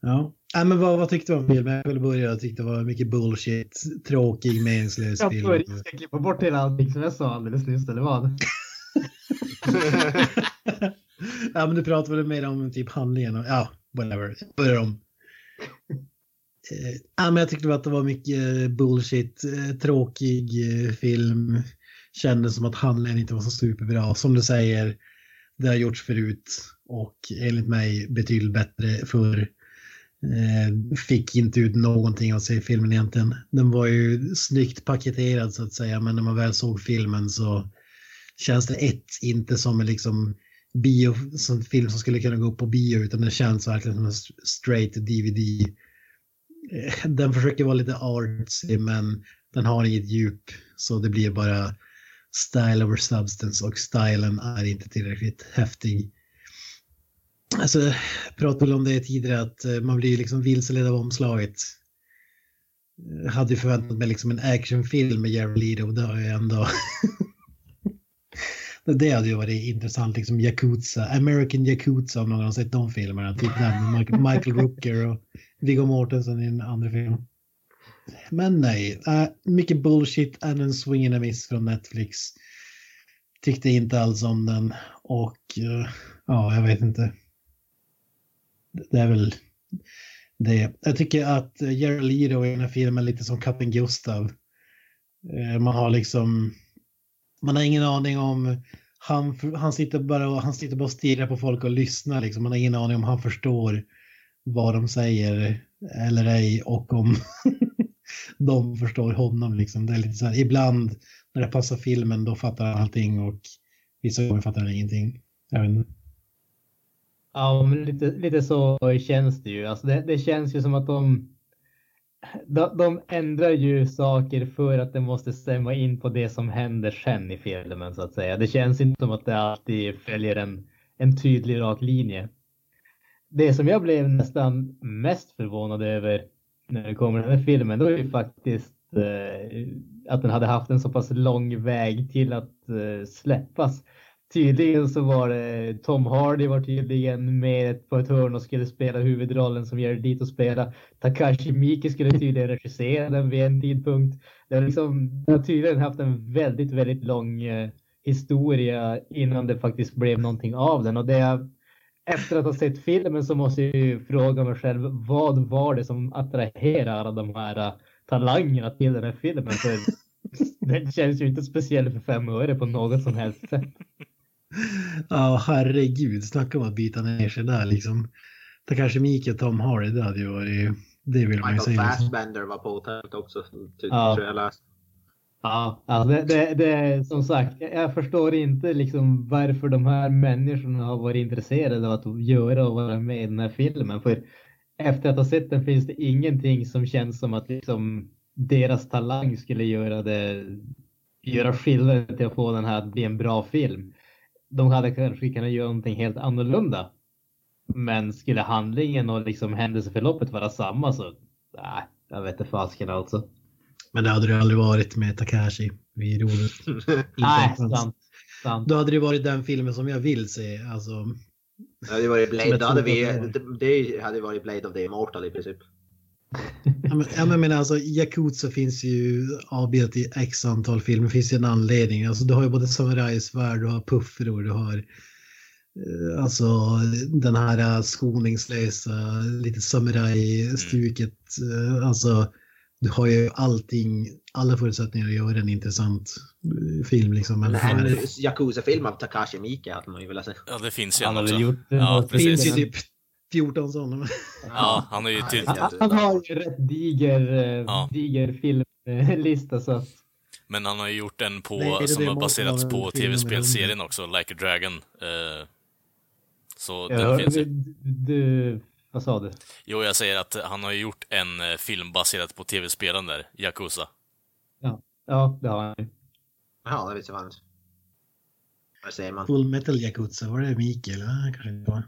Ja. Nej, men vad, vad tyckte du om filmen? Jag börja. Jag tyckte det var mycket bullshit, tråkig, meningslös Jag film. tror jag ska klippa bort hela allting som jag sa alldeles nyss, eller vad? ja, men du pratar väl mer om typ handlingen och ja, whatever. Börjar om. Eh, ja, men jag tyckte att det var mycket bullshit, eh, tråkig eh, film. Kändes som att handlingen inte var så superbra. Som du säger, det har gjorts förut och enligt mig betydligt bättre för eh, Eh, fick inte ut någonting av sig i filmen egentligen. Den var ju snyggt paketerad så att säga, men när man väl såg filmen så känns det ett inte som en liksom bio, som film som skulle kunna gå upp på bio utan det känns verkligen som en straight DVD. Eh, den försöker vara lite artsy men den har inget djup så det blir bara style over substance och stylen är inte tillräckligt häftig. Alltså, jag pratade om det tidigare att eh, man blir liksom vilseledd av omslaget. Jag hade ju förväntat mig liksom en actionfilm med Jared Leto och det har jag ändå det hade ju varit intressant, liksom Yakuza, American Yakuza om någon har sett de filmerna. Typ den med Michael, Rooker och Viggo Mortensen i en andra film. Men nej, äh, mycket bullshit, and en swing and a miss från Netflix. Tyckte inte alls om den och eh, ja, jag vet inte. Det är väl det. Jag tycker att Jerry Lido i den här filmen är lite som Katten Gustav. Eh, man har liksom man har ingen aning om han, han, sitter bara och, han sitter bara och stirrar på folk och lyssnar. Liksom. Man har ingen aning om han förstår vad de säger eller ej och om de förstår honom. Liksom. Det är lite så här, ibland när det passar filmen då fattar han allting och vissa gånger fattar han ingenting. Jag vet inte. Ja, men lite, lite så känns det ju. Alltså det, det känns ju som att de, de, de ändrar ju saker för att det måste stämma in på det som händer sen i filmen så att säga. Det känns inte som att det alltid följer en, en tydlig rak linje. Det som jag blev nästan mest förvånad över när det kommer den här filmen, det var ju faktiskt eh, att den hade haft en så pass lång väg till att eh, släppas. Tydligen så var det Tom Hardy var tydligen med på ett hörn och skulle spela huvudrollen som gör dit och spela. Takashi Miki skulle tydligen regissera den vid en tidpunkt. Det har liksom det har tydligen haft en väldigt, väldigt lång eh, historia innan det faktiskt blev någonting av den och det efter att ha sett filmen så måste jag ju fråga mig själv vad var det som attraherar alla de här eh, talangerna till den här filmen? För den känns ju inte speciell för fem öre på något som helst sätt. Ja, herregud, snacka om att byta ner sig där liksom. Takashi Miike och Tom Hardy, det hade ju varit... Det vill man ju Michael säga. liksom. Fassbender var på hotellet också. Ty, Ja. Tror jag läste. Ja, alltså det, det, det som sagt, jag- jag förstår inte liksom varför de här människorna har varit intresserade av att göra och vara med i den här filmen. För efter att ha sett den finns det ingenting som känns som att liksom deras talang skulle göra det, göra skillnad till att få den här att bli en bra film. De hade kanske kunnat göra någonting helt annorlunda. Men skulle handlingen och liksom händelseförloppet vara samma så, nej, jag vet inte fasken alltså. Men det hade det aldrig varit med Takashi vid rodret. Nej, sant. sant. Då hade det varit den filmen som jag vill se. Alltså, Det hade varit Blade, hade vi, det hade varit Blade of the Immortal i princip. Ja, men, ja, men jag menar alltså, Yakuza finns ju avbildat i x antal filmer. finns ju en anledning. Alltså, du har ju både samurajsvärd, du har puffror, du har eh, alltså den här eh, skoningslösa, lite samurajstuket. eh, Alltså, du har ju allting, alla förutsättningar att göra en intressant film liksom. Men En Yakuza-film av Takashi Miike hade man ju velat se. Ja, det finns ju Han också. gjort Ja, det finns precis. ju typ 14 sådana. Ja, han har ju till... Han, han har ju rätt diger, eh, Ja. diger filmlista så att Men han har ju gjort en på, Nej, är det som det har baserats på tv-spelserien också, Like a Dragon. Eh, så jag den finns ju. du, du, vad sa du? Jo, jag säger att han har ju gjort en eh, film baserad på tv-spelen där, Yakuza. Ja, det har han ju. Ja, det visste jag fan inte. Vad säger man? Full Metal Yakuza, var det Mikael? Ja, kanske inte var.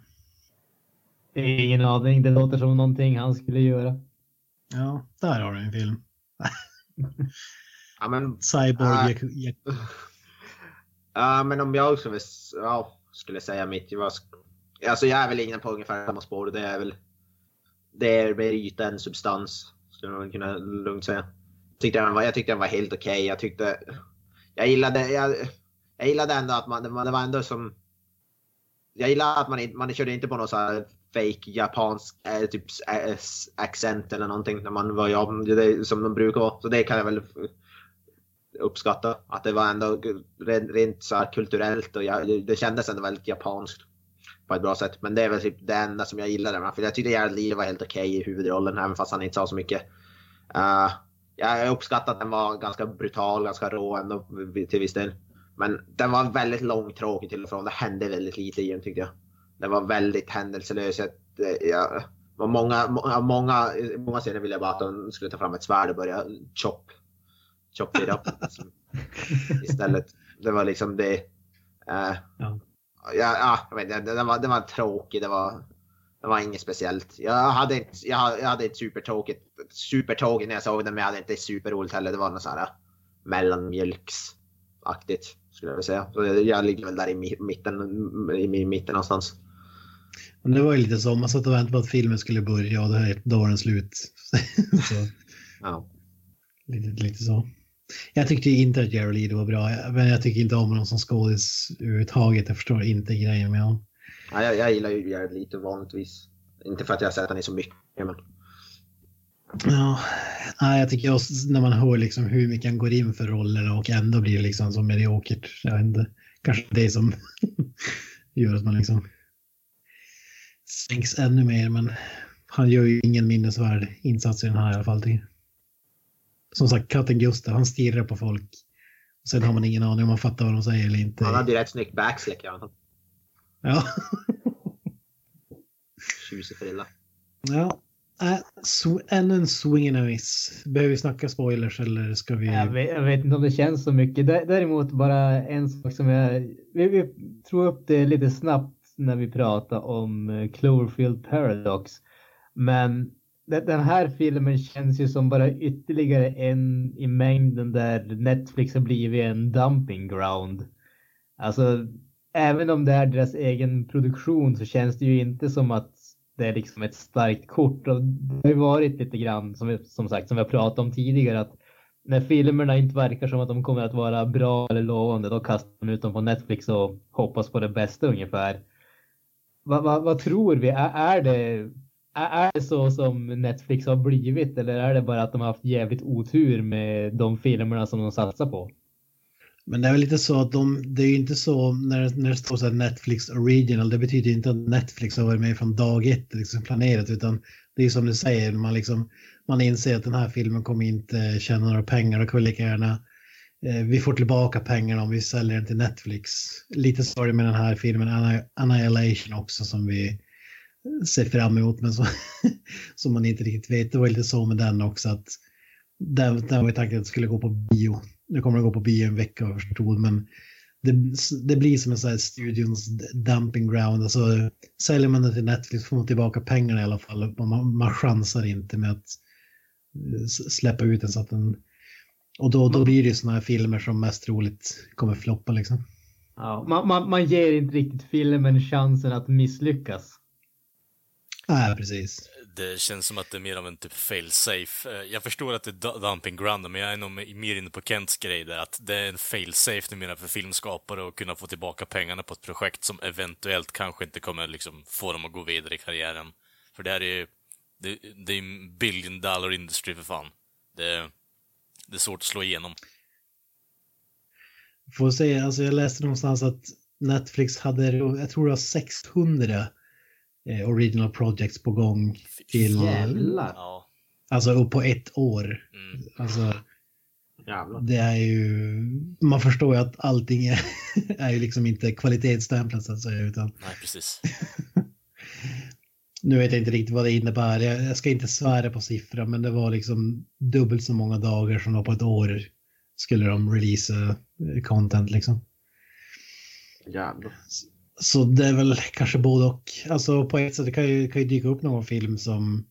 Det är ingen aning. Det låter som någonting han skulle göra. Ja, där har du en film. Ja, men, Cyborg. Ah. Jack- Jack- ja, men om jag också ja, skulle säga mitt. Jag, var- alltså jag är väl inne på ungefär samma spår. Det är väl det är mer yta än substans. Skulle man kunna lugnt säga. Tyckte den var, jag tyckte den var helt okej. Jag tyckte... Jag gillade, jag, jag gillade ändå att man, det var ändå som... Jag gillar att man, man körde inte på någon så här fake japansk eh, typ eh, accent eller någonting när man var ja, det är som de brukar vara. Så det kan jag väl uppskatta. Att det var ändå rent, rent så här kulturellt och jag, det kändes ändå väldigt japanskt. På ett bra sätt. Men det är väl typ det enda som jag gillade. För jag tyckte Jared Lee var helt okej i huvudrollen även fast han inte sa så mycket. Uh, jag uppskattar att den var ganska brutal, ganska rå ändå till viss del. Men den var väldigt långtråkig till och från. Det hände väldigt lite i den tyckte jag. Den var väldigt händelselös. Jag, var många, många, många, många scener ville jag bara att de skulle ta fram ett svärd och börja chop, chop it up. liksom. Istället. Det var liksom det. eh, Ja. ja, ja, jag vet, inte, den, var, den var tråkig. Det var, det var inget speciellt. Jag hade inte, jag, hade- jag hade inte supertråkigt, supertråkigt när jag såg den, men jag hade inte superroligt heller. Det var något sånt här mellanmjölksaktigt skulle jag vilja säga. Så jag, jag ligger väl där i mi- mitten, i mitten någonstans. Men det var ju lite så, man satt och väntade på att filmen skulle börja och här, då var den slut. så, Ja. lite, lite så. Jag tyckte inte att Jared Leto var bra, men jag tycker inte om honom som skådis överhuvudtaget. Jag förstår inte grejen med honom. Ja, jag, jag gillar ju Jared lite vanligtvis. Inte för att jag har sett honom i så mycket, men Ja, nej, jag tycker också när man hör liksom hur mycket han går in för rollerna och ändå blir det liksom så mediokert. Jag vet inte, kanske det som gör att man liksom sänks ännu mer, men han gör ju ingen minnesvärd insats i den här i alla fall. Som sagt, katten Gustav, han stirrar på folk. Och sen har man ingen aning om man fattar vad de säger eller inte. han hade ju rätt snyggt backslick. Ja. Ja. Tjusig frilla. ja. Äh, ännu en swing and a miss. Behöver vi snacka spoilers eller ska vi? Jag vet, jag vet inte om det känns så mycket. Dä- Däremot bara en sak som jag... Vi, vi tog upp det lite snabbt när vi pratade om eh, Cloverfield Paradox. Men den här filmen känns ju som bara ytterligare en i mängden där Netflix har blivit en dumping ground. Alltså, även om det är deras egen produktion så känns det ju inte som att det är liksom ett starkt kort. Och det har ju varit lite grann, som, vi, som sagt, som vi har pratat om tidigare, att när filmerna inte verkar som att de kommer att vara bra eller lovande, då kastar man ut dem på Netflix och hoppas på det bästa ungefär. Vad, vad, vad tror vi? Är, är, det, är, är det så som Netflix har blivit eller är det bara att de har haft jävligt otur med de filmerna som de satsar på? Men det är väl lite så att de, det är ju inte så när, när det står så här Netflix original, det betyder inte att Netflix har varit med från dag ett liksom planerat, utan det är som du säger, man, liksom, man inser att den här filmen kommer inte tjäna några pengar, och kan lika gärna, eh, Eh, vi får tillbaka pengarna om vi säljer den till Netflix. Lite så är det med den här filmen Annihilation också som vi ser fram emot, men som, som man inte riktigt vet. Det var lite så med den också, att den, den var ju tanken att det skulle gå på bio. Nu kommer den gå på bio en vecka förstod, men det, det blir som en sån här studions dumping ground. Alltså, säljer man den till Netflix får man tillbaka pengarna i alla fall. Man, man chansar inte med att eh, släppa ut den så att den... Och då, då blir det ju såna här filmer som mest troligt kommer floppa liksom. Ja, man, man, man ger inte riktigt filmen chansen att misslyckas. Nej, precis. Det känns som att det är mer av en typ fail-safe. Eh, Jag förstår att det är du- dumping ground, men jag är nog mer inne på Kents grej där, att det är en fail-safe numera för filmskapare att kunna få tillbaka pengarna på ett projekt som eventuellt kanske inte kommer liksom få dem att gå vidare i karriären. För det här är ju, det, det är en billion dollar industry för fan. Det, det är svårt att slå igenom. Får säga, alltså jag läste någonstans att Netflix hade, jag tror det var 600 eh, original projects på gång till, Jävlar. Alltså upp på ett år. Mm. Alltså Jävlar. det är ju, man förstår ju att allting är, är ju liksom inte kvalitetsstämplat så att säga utan Nej, precis. nu vet jag inte riktigt vad det innebär. Jag, jag ska inte svära på siffran men det var liksom dubbelt så många dagar som var på ett år skulle de releasa eh, content liksom. Jävlar. Så det är väl kanske både och. Alltså på ett sätt det kan ju, kan ju dyka upp någon film som,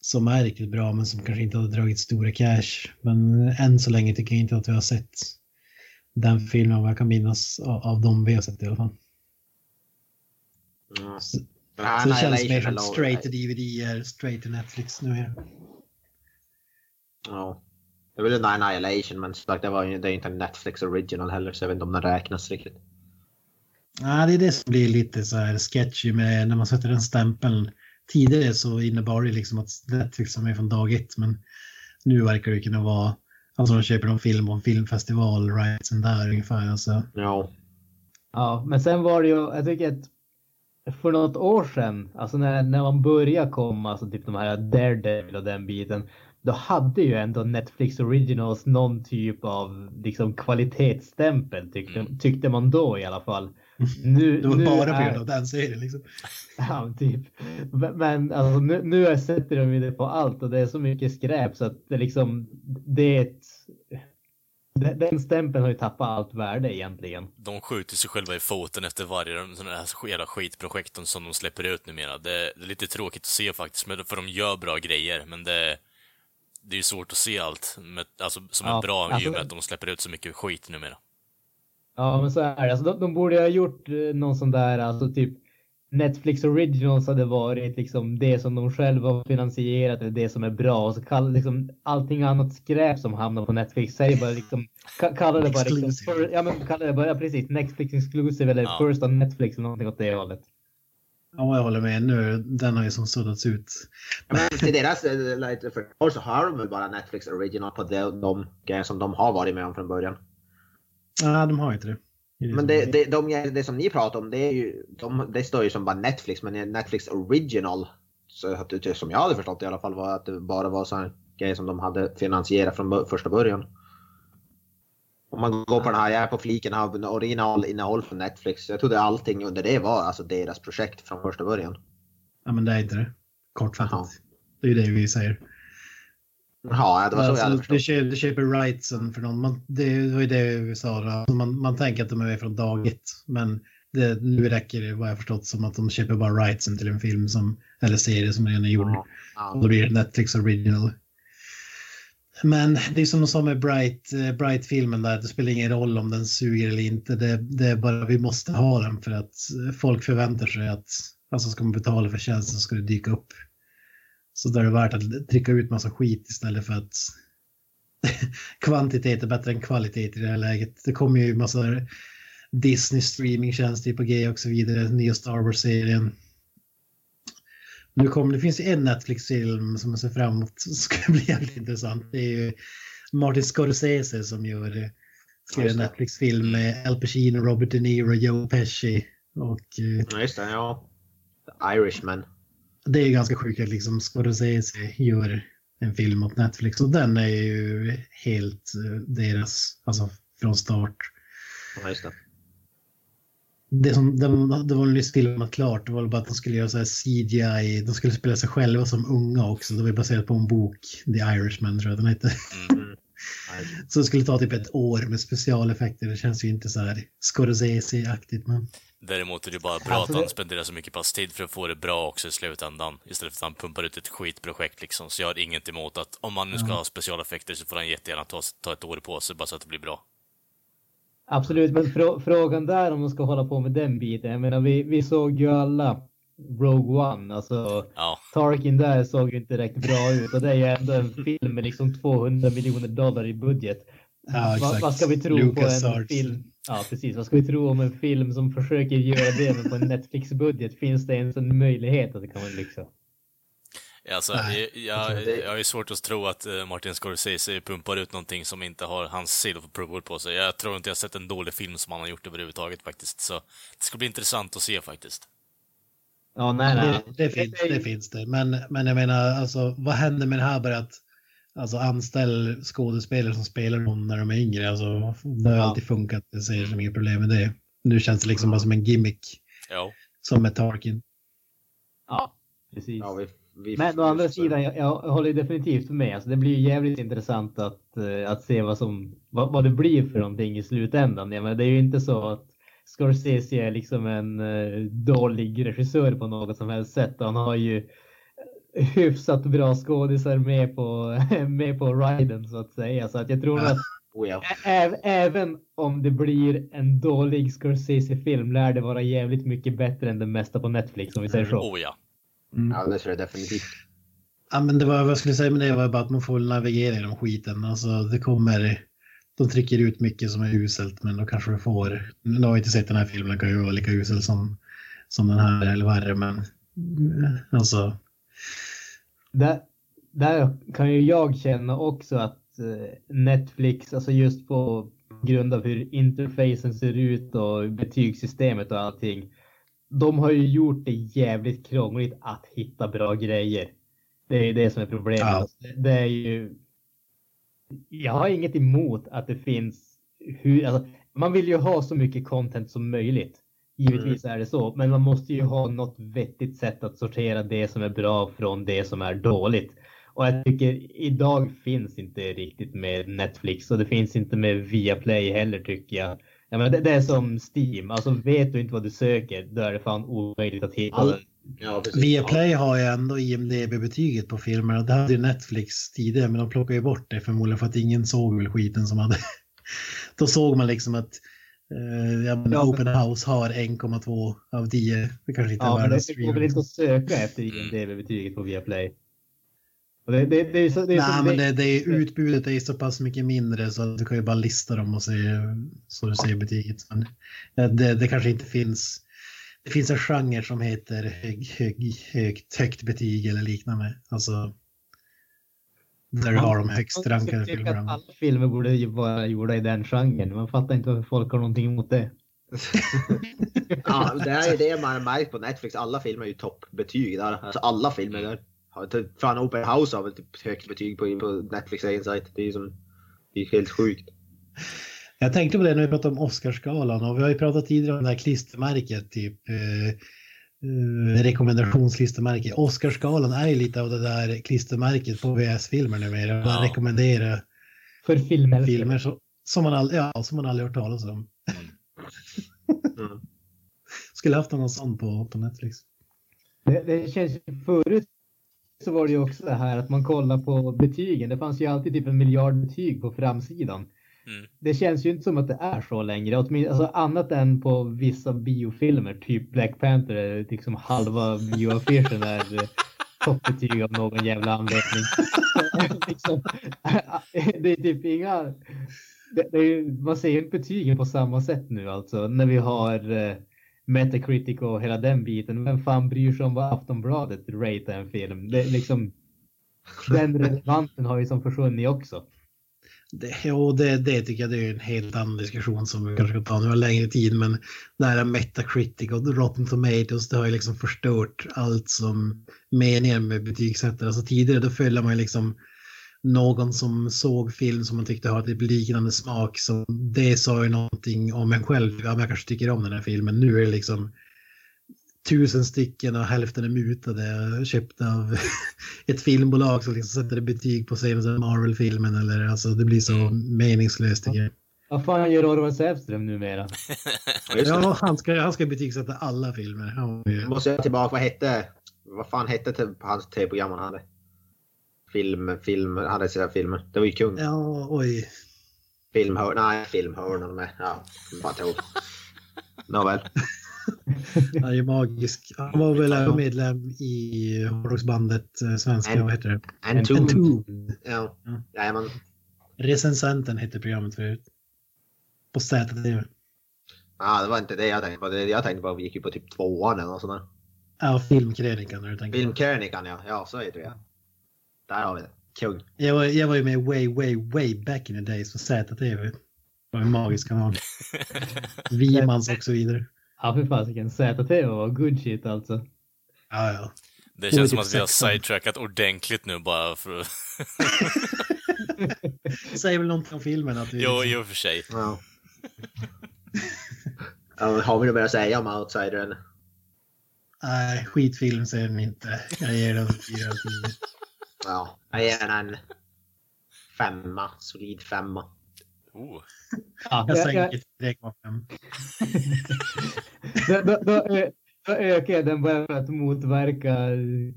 som är riktigt bra men som kanske inte har dragit stora cash. Men än så länge tycker jag inte att vi har sett den filmen vad jag kan minnas av, av de vi har sett i alla fall. Mm. Så, Men så det känns mer som straight to DVD, straight to Netflix nu. Här. Ja. Det är väl en Annihilation men sagt det, var ju, det är inte en Netflix original heller så jag vet inte om den räknas riktigt. Ja, det är det som blir lite så här sketchy med när man sätter den stämpeln. Tidigare så innebar det liksom att Netflix var med från dag ett, men nu verkar det kunna vara, alltså de köper någon film och en filmfestival, rightsen där ungefär. Alltså. Ja. Ja, men sen var det ju, jag tycker att för något år sedan, alltså när, när man började komma, alltså typ de här Daredevil och den biten, då hade ju ändå Netflix Originals någon typ av liksom kvalitetsstämpel tyckte, tyckte man då i alla fall. Nu, Det var nu bara på grund av den serien. Liksom. Ja, typ. Men- Men alltså, nu, nu sätter de ju det på allt och det är så mycket skräp så att det liksom, det är ett, den- den stämpeln har ju tappat allt värde egentligen. De skjuter sig själva i foten efter varje sån här jävla skitprojekten som de släpper ut numera. Det, det är lite tråkigt att se faktiskt, för de gör bra grejer, men det, det är ju svårt att se allt med, alltså, som Ja, är bra i alltså- och med att de släpper ut så mycket skit numera. Ja, men så är det. Alltså, de, de borde ha gjort eh, någon sån där, alltså typ Netflix Originals hade varit liksom det som de själva har finansierat, eller det som är bra. Och så kalla liksom allting annat skräp som hamnar på Netflix, säg bara liksom, ka- kalla det bara liksom, för, ja men kalla det bara, ja, precis, Netflix Exclusive eller Ja. First on Netflix eller någonting åt det hållet. Ja, jag håller med. Nu, den har ju som suddats ut. Men till deras eh, försvar så har de väl bara Netflix original på de, de grejer som de har varit med om från början. Ja, de har inte det. Men det, det, de, det som ni pratar om, det, är ju, de, det står ju som bara Netflix, men Netflix original, så att som jag hade förstått i alla fall, var att det bara var sådana grejer som de hade finansierat från första början. Om man går på den här, jag är på fliken av originalinnehåll från Netflix. Jag trodde allting under det var alltså deras projekt från första början. Ja, men det är inte det. Kortfattat. Det är ju det vi säger. Jaha, det var så jag hade Alltså, du, köper, du köper rightsen för någon. Man, det var ju det vi sa. Alltså, Man, man tänker att de är med från dag ett. Men det, nu räcker det vad jag förstått som att de köper bara rightsen till en film som, eller serie som redan är gjord. Ja, Och ja. då blir det Netflix original. Men det är som de sa med Bright, eh, Bright-filmen där, det spelar ingen roll om den suger eller inte. Det, det är bara vi måste ha den för att eh, folk förväntar sig att alltså ska man betala för tjänsten så ska det dyka upp. Så då är det värt att trycka ut massa skit istället för att kvantitet är bättre än kvalitet i det här läget. Det kommer ju massa Disney streamingtjänster på G och så vidare, nya Star Wars-serien. Nu kommer, det finns ju en Netflix-film som jag ser fram emot som ska bli jävligt intressant. Det är ju Martin Scorsese som gör göra en. Netflix-film med Al Pacino, Robert De Niro, Joe Pesci. Och eh, Ja, just det, ja. The Irishman. Det är ganska sjukt att liksom Scorsese gör en film åt Netflix och den är ju helt eh, deras, alltså från start. Ja, just det. Det, som, de, det var nyss filmat klart, det var bara att de skulle göra så här CGI, de skulle spela sig själva som unga också. Det var baserat på en bok, The Irishman tror jag den hette. Mm. Så det skulle ta typ ett år med specialeffekter. Det känns ju inte så här Scorsese-aktigt. Men Däremot är det bara bra Alltså, att han det- spenderar så mycket pass tid för att få det bra också i slutändan. Istället för att han pumpar ut ett skitprojekt liksom. Så jag har inget emot att om man nu ska Ja. ha specialeffekter så får han jättegärna ta, ta ett år på sig bara så att det blir bra. Absolut, men frå frågan där om de ska hålla på med den biten. Jag menar, vi, vi såg ju alla Rogue One, alltså Ja, Tarkin där såg inte direkt bra ut och det är ju ändå en film med liksom 200 miljoner dollar i budget. ja, Va, exakt. vad ska vi tro Lucas på en Arts. film? Ja, precis. Vad ska vi tro om en film som försöker göra det men på en Netflix-budget? Finns det ens en möjlighet att det kan vara lyxa? alltså, Nej, jag, jag, det- jag har ju svårt att tro att eh, Martin Scorsese pumpar ut någonting som inte har hans seal of approval på sig. Jag tror inte jag sett en dålig film som han har gjort överhuvudtaget faktiskt. Så det ska bli intressant att se faktiskt. Ja, nej, nej. Det, det, finns, det finns det. Men, men jag menar, alltså, vad händer med det här bara att alltså, anställ skådespelare som spelar dem när de är yngre? Alltså, det har Ja. alltid funkat. Jag ser som inget problem med det. Nu känns det liksom bara som en gimmick. Ja. Som med Tarkin. Ja, precis. Ja, vi, vi, Men å andra sidan, jag, jag håller definitivt med. Alltså, det blir jävligt intressant att, eh, att se vad, som, vad, vad det blir för någonting i slutändan. Jag menar, det är ju inte så att Scorsese är liksom en eh, dålig regissör på något som helst sätt. Han har ju hyfsat bra skådisar med på, med på riden så att säga. Så att jag tror att Oh, ja. ä- även om det blir en dålig Scorsese-film lär det vara jävligt mycket bättre än det mesta på Netflix om vi säger så. Oh ja. ja, det tror jag definitivt. Ja, men det var, vad jag skulle säga med det var bara att man får navigera genom skiten. Alltså det kommer, de trycker ut mycket som är uselt men då kanske du får, nu har jag inte sett den här filmen, den kan ju vara lika usel som, som den här eller värre men mm, alltså Där, där kan ju jag känna också att eh, Netflix, alltså just på grund av hur interfacen ser ut och betygssystemet och allting. De har ju gjort det jävligt krångligt att hitta bra grejer. Det är det som är problemet. Ja. Det är ju. Jag har inget emot att det finns. Hur, alltså, man vill ju ha så mycket content som möjligt. Givetvis är det så, men man måste ju ha något vettigt sätt att sortera det som är bra från det som är dåligt. Och jag tycker idag finns inte riktigt med Netflix och det finns inte med Viaplay heller tycker jag. jag menar, det, det är som Steam, alltså vet du inte vad du söker då är det fan omöjligt att hitta. All-. Ja, precis. Viaplay har ju ändå IMDB-betyget på filmer och det hade ju Netflix tidigare men de plockade ju bort det förmodligen för att ingen såg väl skiten som hade. Då såg man liksom att eh, ja, men Ja, Open House har 1,2 av 10. Det kanske inte är Ja, världens det det går väl inte att söka efter IMDB-betyget på Viaplay. Och det, det, det är så, det är Nej, så, men det, det är, utbudet är så pass mycket mindre så att du kan ju bara lista dem och se så du ser betyget. Men eh, det, det kanske inte finns. Det finns en genre som heter hög, hög, högt, högt betyg eller liknande. Alltså. Där du har de högst rankade filmerna. alla filmer borde ju vara gjorda i den genren. Man fattar inte varför folk har någonting emot det. Ja, det är det man märkt på Netflix. Alla filmer är ju toppbetyg där. Alltså alla filmer där. Typ- Fan, Open House har väl typ högt betyg på, på Netflix egen sajt. Det är ju som... Det är helt sjukt. Jag tänkte på det när vi pratade om Oscarsgalan och vi har ju pratat tidigare om det här klistermärket, typ eh, eh. Oscarsgalan är ju lite av det där klistermärket på VS-filmer numera. Man Ja. rekommenderar För filmer. filmer så, som, man aldrig, ja, som man aldrig hört talas om. Mm. Skulle haft någon sån på, på Netflix. Det, det känns förut så var det ju också det här att man kollar på betygen. Det fanns ju alltid typ en miljard betyg på framsidan. Mm. Det känns ju inte som att det är så längre. Åtminstone, alltså annat än på vissa biofilmer, typ Black Panther, är liksom halva bioaffischen är eh, toppbetyg av någon jävla anledning. liksom, det är typ inga... Det, det är, man ser ju inte betygen på samma sätt nu alltså när vi har eh, Metacritic och hela den biten. Vem fan bryr sig om vad Aftonbladet ratear en film? Det liksom, den relevansen har ju som försvunnit också. Det, jo, det, det tycker jag det är en helt annan diskussion som vi kanske ska ta nu en längre tid. Men det här Metacritic och Rotten Tomatoes, det har ju liksom förstört allt som meningen med betygsättare. Alltså tidigare då följde man ju liksom någon som såg film som man tyckte hade typ liknande smak. Så det sa ju någonting om en själv. Ja, men jag kanske tycker om den här filmen. Nu är det liksom tusen stycken och hälften är mutade köpta av ett filmbolag som liksom sätter betyg på senaste Marvel-filmen eller alltså det blir så meningslöst tycker jag. Vad fan gör Orvar Sävström numera? Ja. Ja, han ska, han ska betygsätta alla filmer. Ju- Måste jag tillbaka, vad hette... Vad fan hette på hans tv-program han hade? Film, film, han hade sina filmer. Det var ju kung. Ja, oj. Filmhör, nej, filmhörnan med. Ja, bara tog. Nåväl. Han är ju magisk. Han var väl även medlem i hårdrocksbandet eh, svenska, En- vad heter det? Entombed. Ja, Ja. Recensenten hette programmet förut. På ZTV. Ja, det var inte det jag tänkte på. Det jag tänkte på vi gick ju på typ tvåan eller något sånt där. Ja, filmkrönikan när du tänker. Filmkrönikan ja. Ja, så heter det ja. Där har vi det. Kung. Jag var, jag var ju med way, way, way back in the days på ZTV. Det var en magisk kanal. Vimans och så vidare. Ja för fasiken, ZTV var good shit alltså. Ja, ja. Det känns som typ att vi har sidetrackat ordentligt nu bara för att... Säger väl någonting om filmen att vi... Jo, liksom- i och för sig. Ja. ja har vi något mer att säga om Outsidern? Nej, skitfilm säger den inte. Jag ger den fyra av tio. Ja, jag ger den en femma. Solid femma. Oh. Ja, Jag sänker till 3,5. då, då, då, ö- då ökar jag den bara för att motverka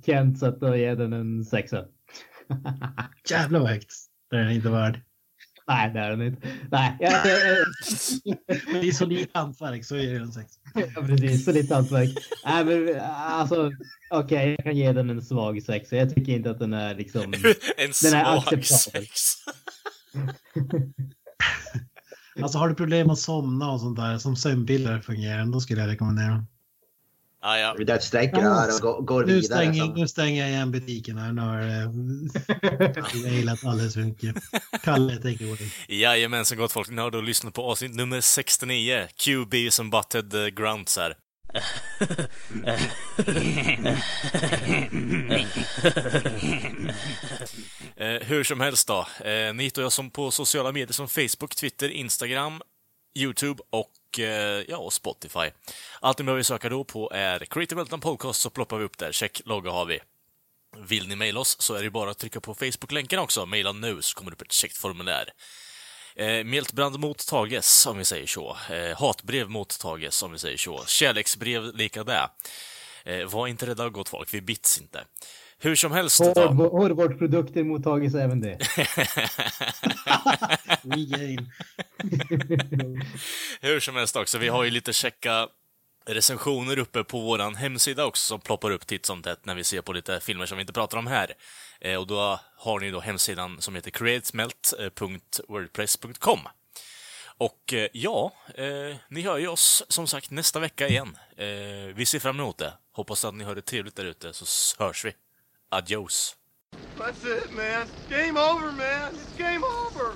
Kent så att då ger den en sexa. Jävlar vad högt. Det är den inte värd. Nej, det är den inte. Nej, jag, Men det är så lite hantverk så är det en sex. Ja, precis. Så lite hantverk. Nej, men alltså, okej, jag kan ge den en svag sexa. Jag tycker inte att den är liksom... En Den är svag acceptabel. sex. Alltså har du problem att somna och sånt där som sömnpiller fungerar, då skulle jag rekommendera. Ah, ja. Vi dödssträcker här och går, går Nu vidare. stänger, så- nu stänger jag igen butiken här. Nu har det mejlat alldeles för mycket. Kalle, take it away. Jajamensan gott folk, ni har då lyssnat på avsnitt nummer 69. QB som butted uh, grunts här. Eh, hur som helst då. Eh, ni hittar jag som på sociala medier som Facebook, Twitter, Instagram, YouTube och, eh, ja, och Spotify. Allt ni behöver söka då på är Creative Elton Podcast så ploppar vi upp där. Check, logga har vi. Vill ni mejla oss så är det bara att trycka på Facebook-länken också. Mejla nu så kommer det upp ett checkt formulär. Eh, Mältbrand mottages, om vi säger så. Eh, hatbrev mottages, om vi säger så. Kärleksbrev lika det. Eh, var inte rädda, gott folk. Vi bits inte. Hur som helst Hårvårdsprodukter mottages även det. Hur som helst också, vi har ju lite checka recensioner uppe på våran hemsida också som ploppar upp titt som tätt när vi ser på lite filmer som vi inte pratar om här. Eh, och då har ni då hemsidan som heter createsmelt.wordpress.com. Och eh, ja, eh, ni hör ju oss som sagt nästa vecka igen. Eh, vi ser fram emot det. Hoppas att ni har det trevligt där ute, så hörs vi. Adios! That's it, man. Game over, man. Game over.